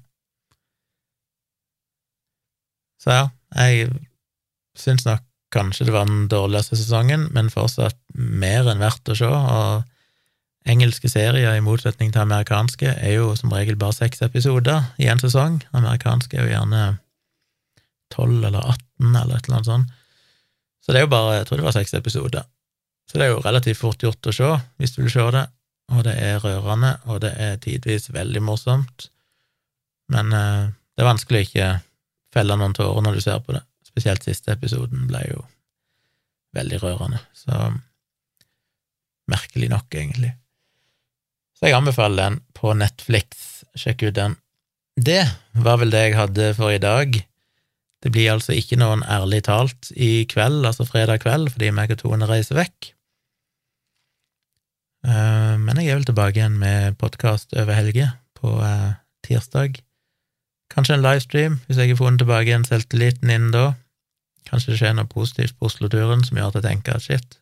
Speaker 1: Så ja, jeg syns nok kanskje det var den dårligste sesongen, men fortsatt mer enn verdt å se, og engelske serier, i motsetning til amerikanske, er jo som regel bare seks episoder i en sesong. Amerikanske er jo gjerne 12 eller 18 eller et eller annet sånt. Så det er jo bare, jeg tror det var seks episoder. Så det er jo relativt fort gjort å se, hvis du vil se det, og det er rørende, og det er tidvis veldig morsomt, men eh, det er vanskelig å ikke felle noen tårer når du ser på det. Spesielt siste episoden ble jo veldig rørende, så merkelig nok, egentlig. Så jeg anbefaler den på Netflix, sjekk ut den. Det var vel det jeg hadde for i dag. Det blir altså ikke noen ærlig talt i kveld, altså fredag kveld, fordi meg og Tone reiser vekk. Eh, men jeg er vel tilbake igjen med podkast over helge, på eh, tirsdag. Kanskje en livestream, hvis jeg har funnet tilbake igjen selvtilliten innen da. Kanskje det skjer noe positivt på Oslo-turen som gjør at jeg tenker at shit,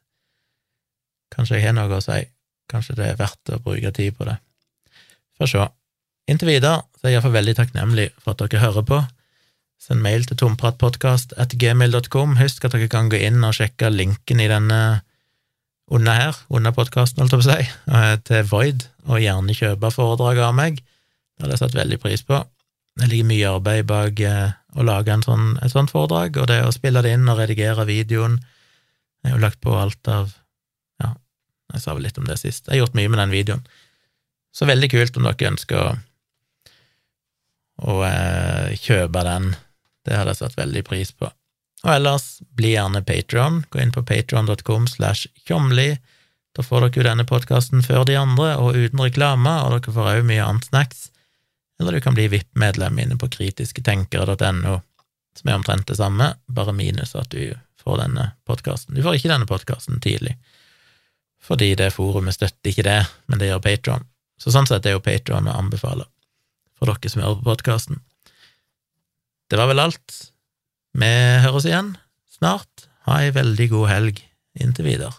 Speaker 1: kanskje jeg har noe å si, kanskje det er verdt å bruke tid på det. Får sjå. Inntil videre så er jeg iallfall veldig takknemlig for at dere hører på. Send mail til tompratpodkast.gmail.com. Husk at dere kan gå inn og sjekke linken i denne under her, under podkasten, holdt jeg på å si, [laughs] eh, til Void, og gjerne kjøpe foredraget av meg. Det hadde jeg satt veldig pris på. Det ligger mye arbeid bak eh, å lage sånn, et sånt foredrag, og det å spille det inn og redigere videoen Jeg har jo lagt på alt av jeg sa vel litt om det sist. Jeg har gjort mye med den videoen. Så veldig kult om dere ønsker å, å eh, kjøpe den det hadde jeg satt veldig pris på. Og ellers, bli gjerne Patron. Gå inn på patron.com slash tjomli. Da får dere jo denne podkasten før de andre, og uten reklame, og dere får òg mye annet snacks. Eller du kan bli VIP-medlem inne på kritisketenkere.no, som er omtrent det samme, bare minus at du får denne podkasten. Du får ikke denne podkasten tidlig, fordi det forumet støtter ikke det, men det gjør Patron. Så sånn sett er jo Patron å anbefale for dere som hører på podkasten. Det var vel alt. Vi høres igjen snart. Ha ei veldig god helg inntil videre.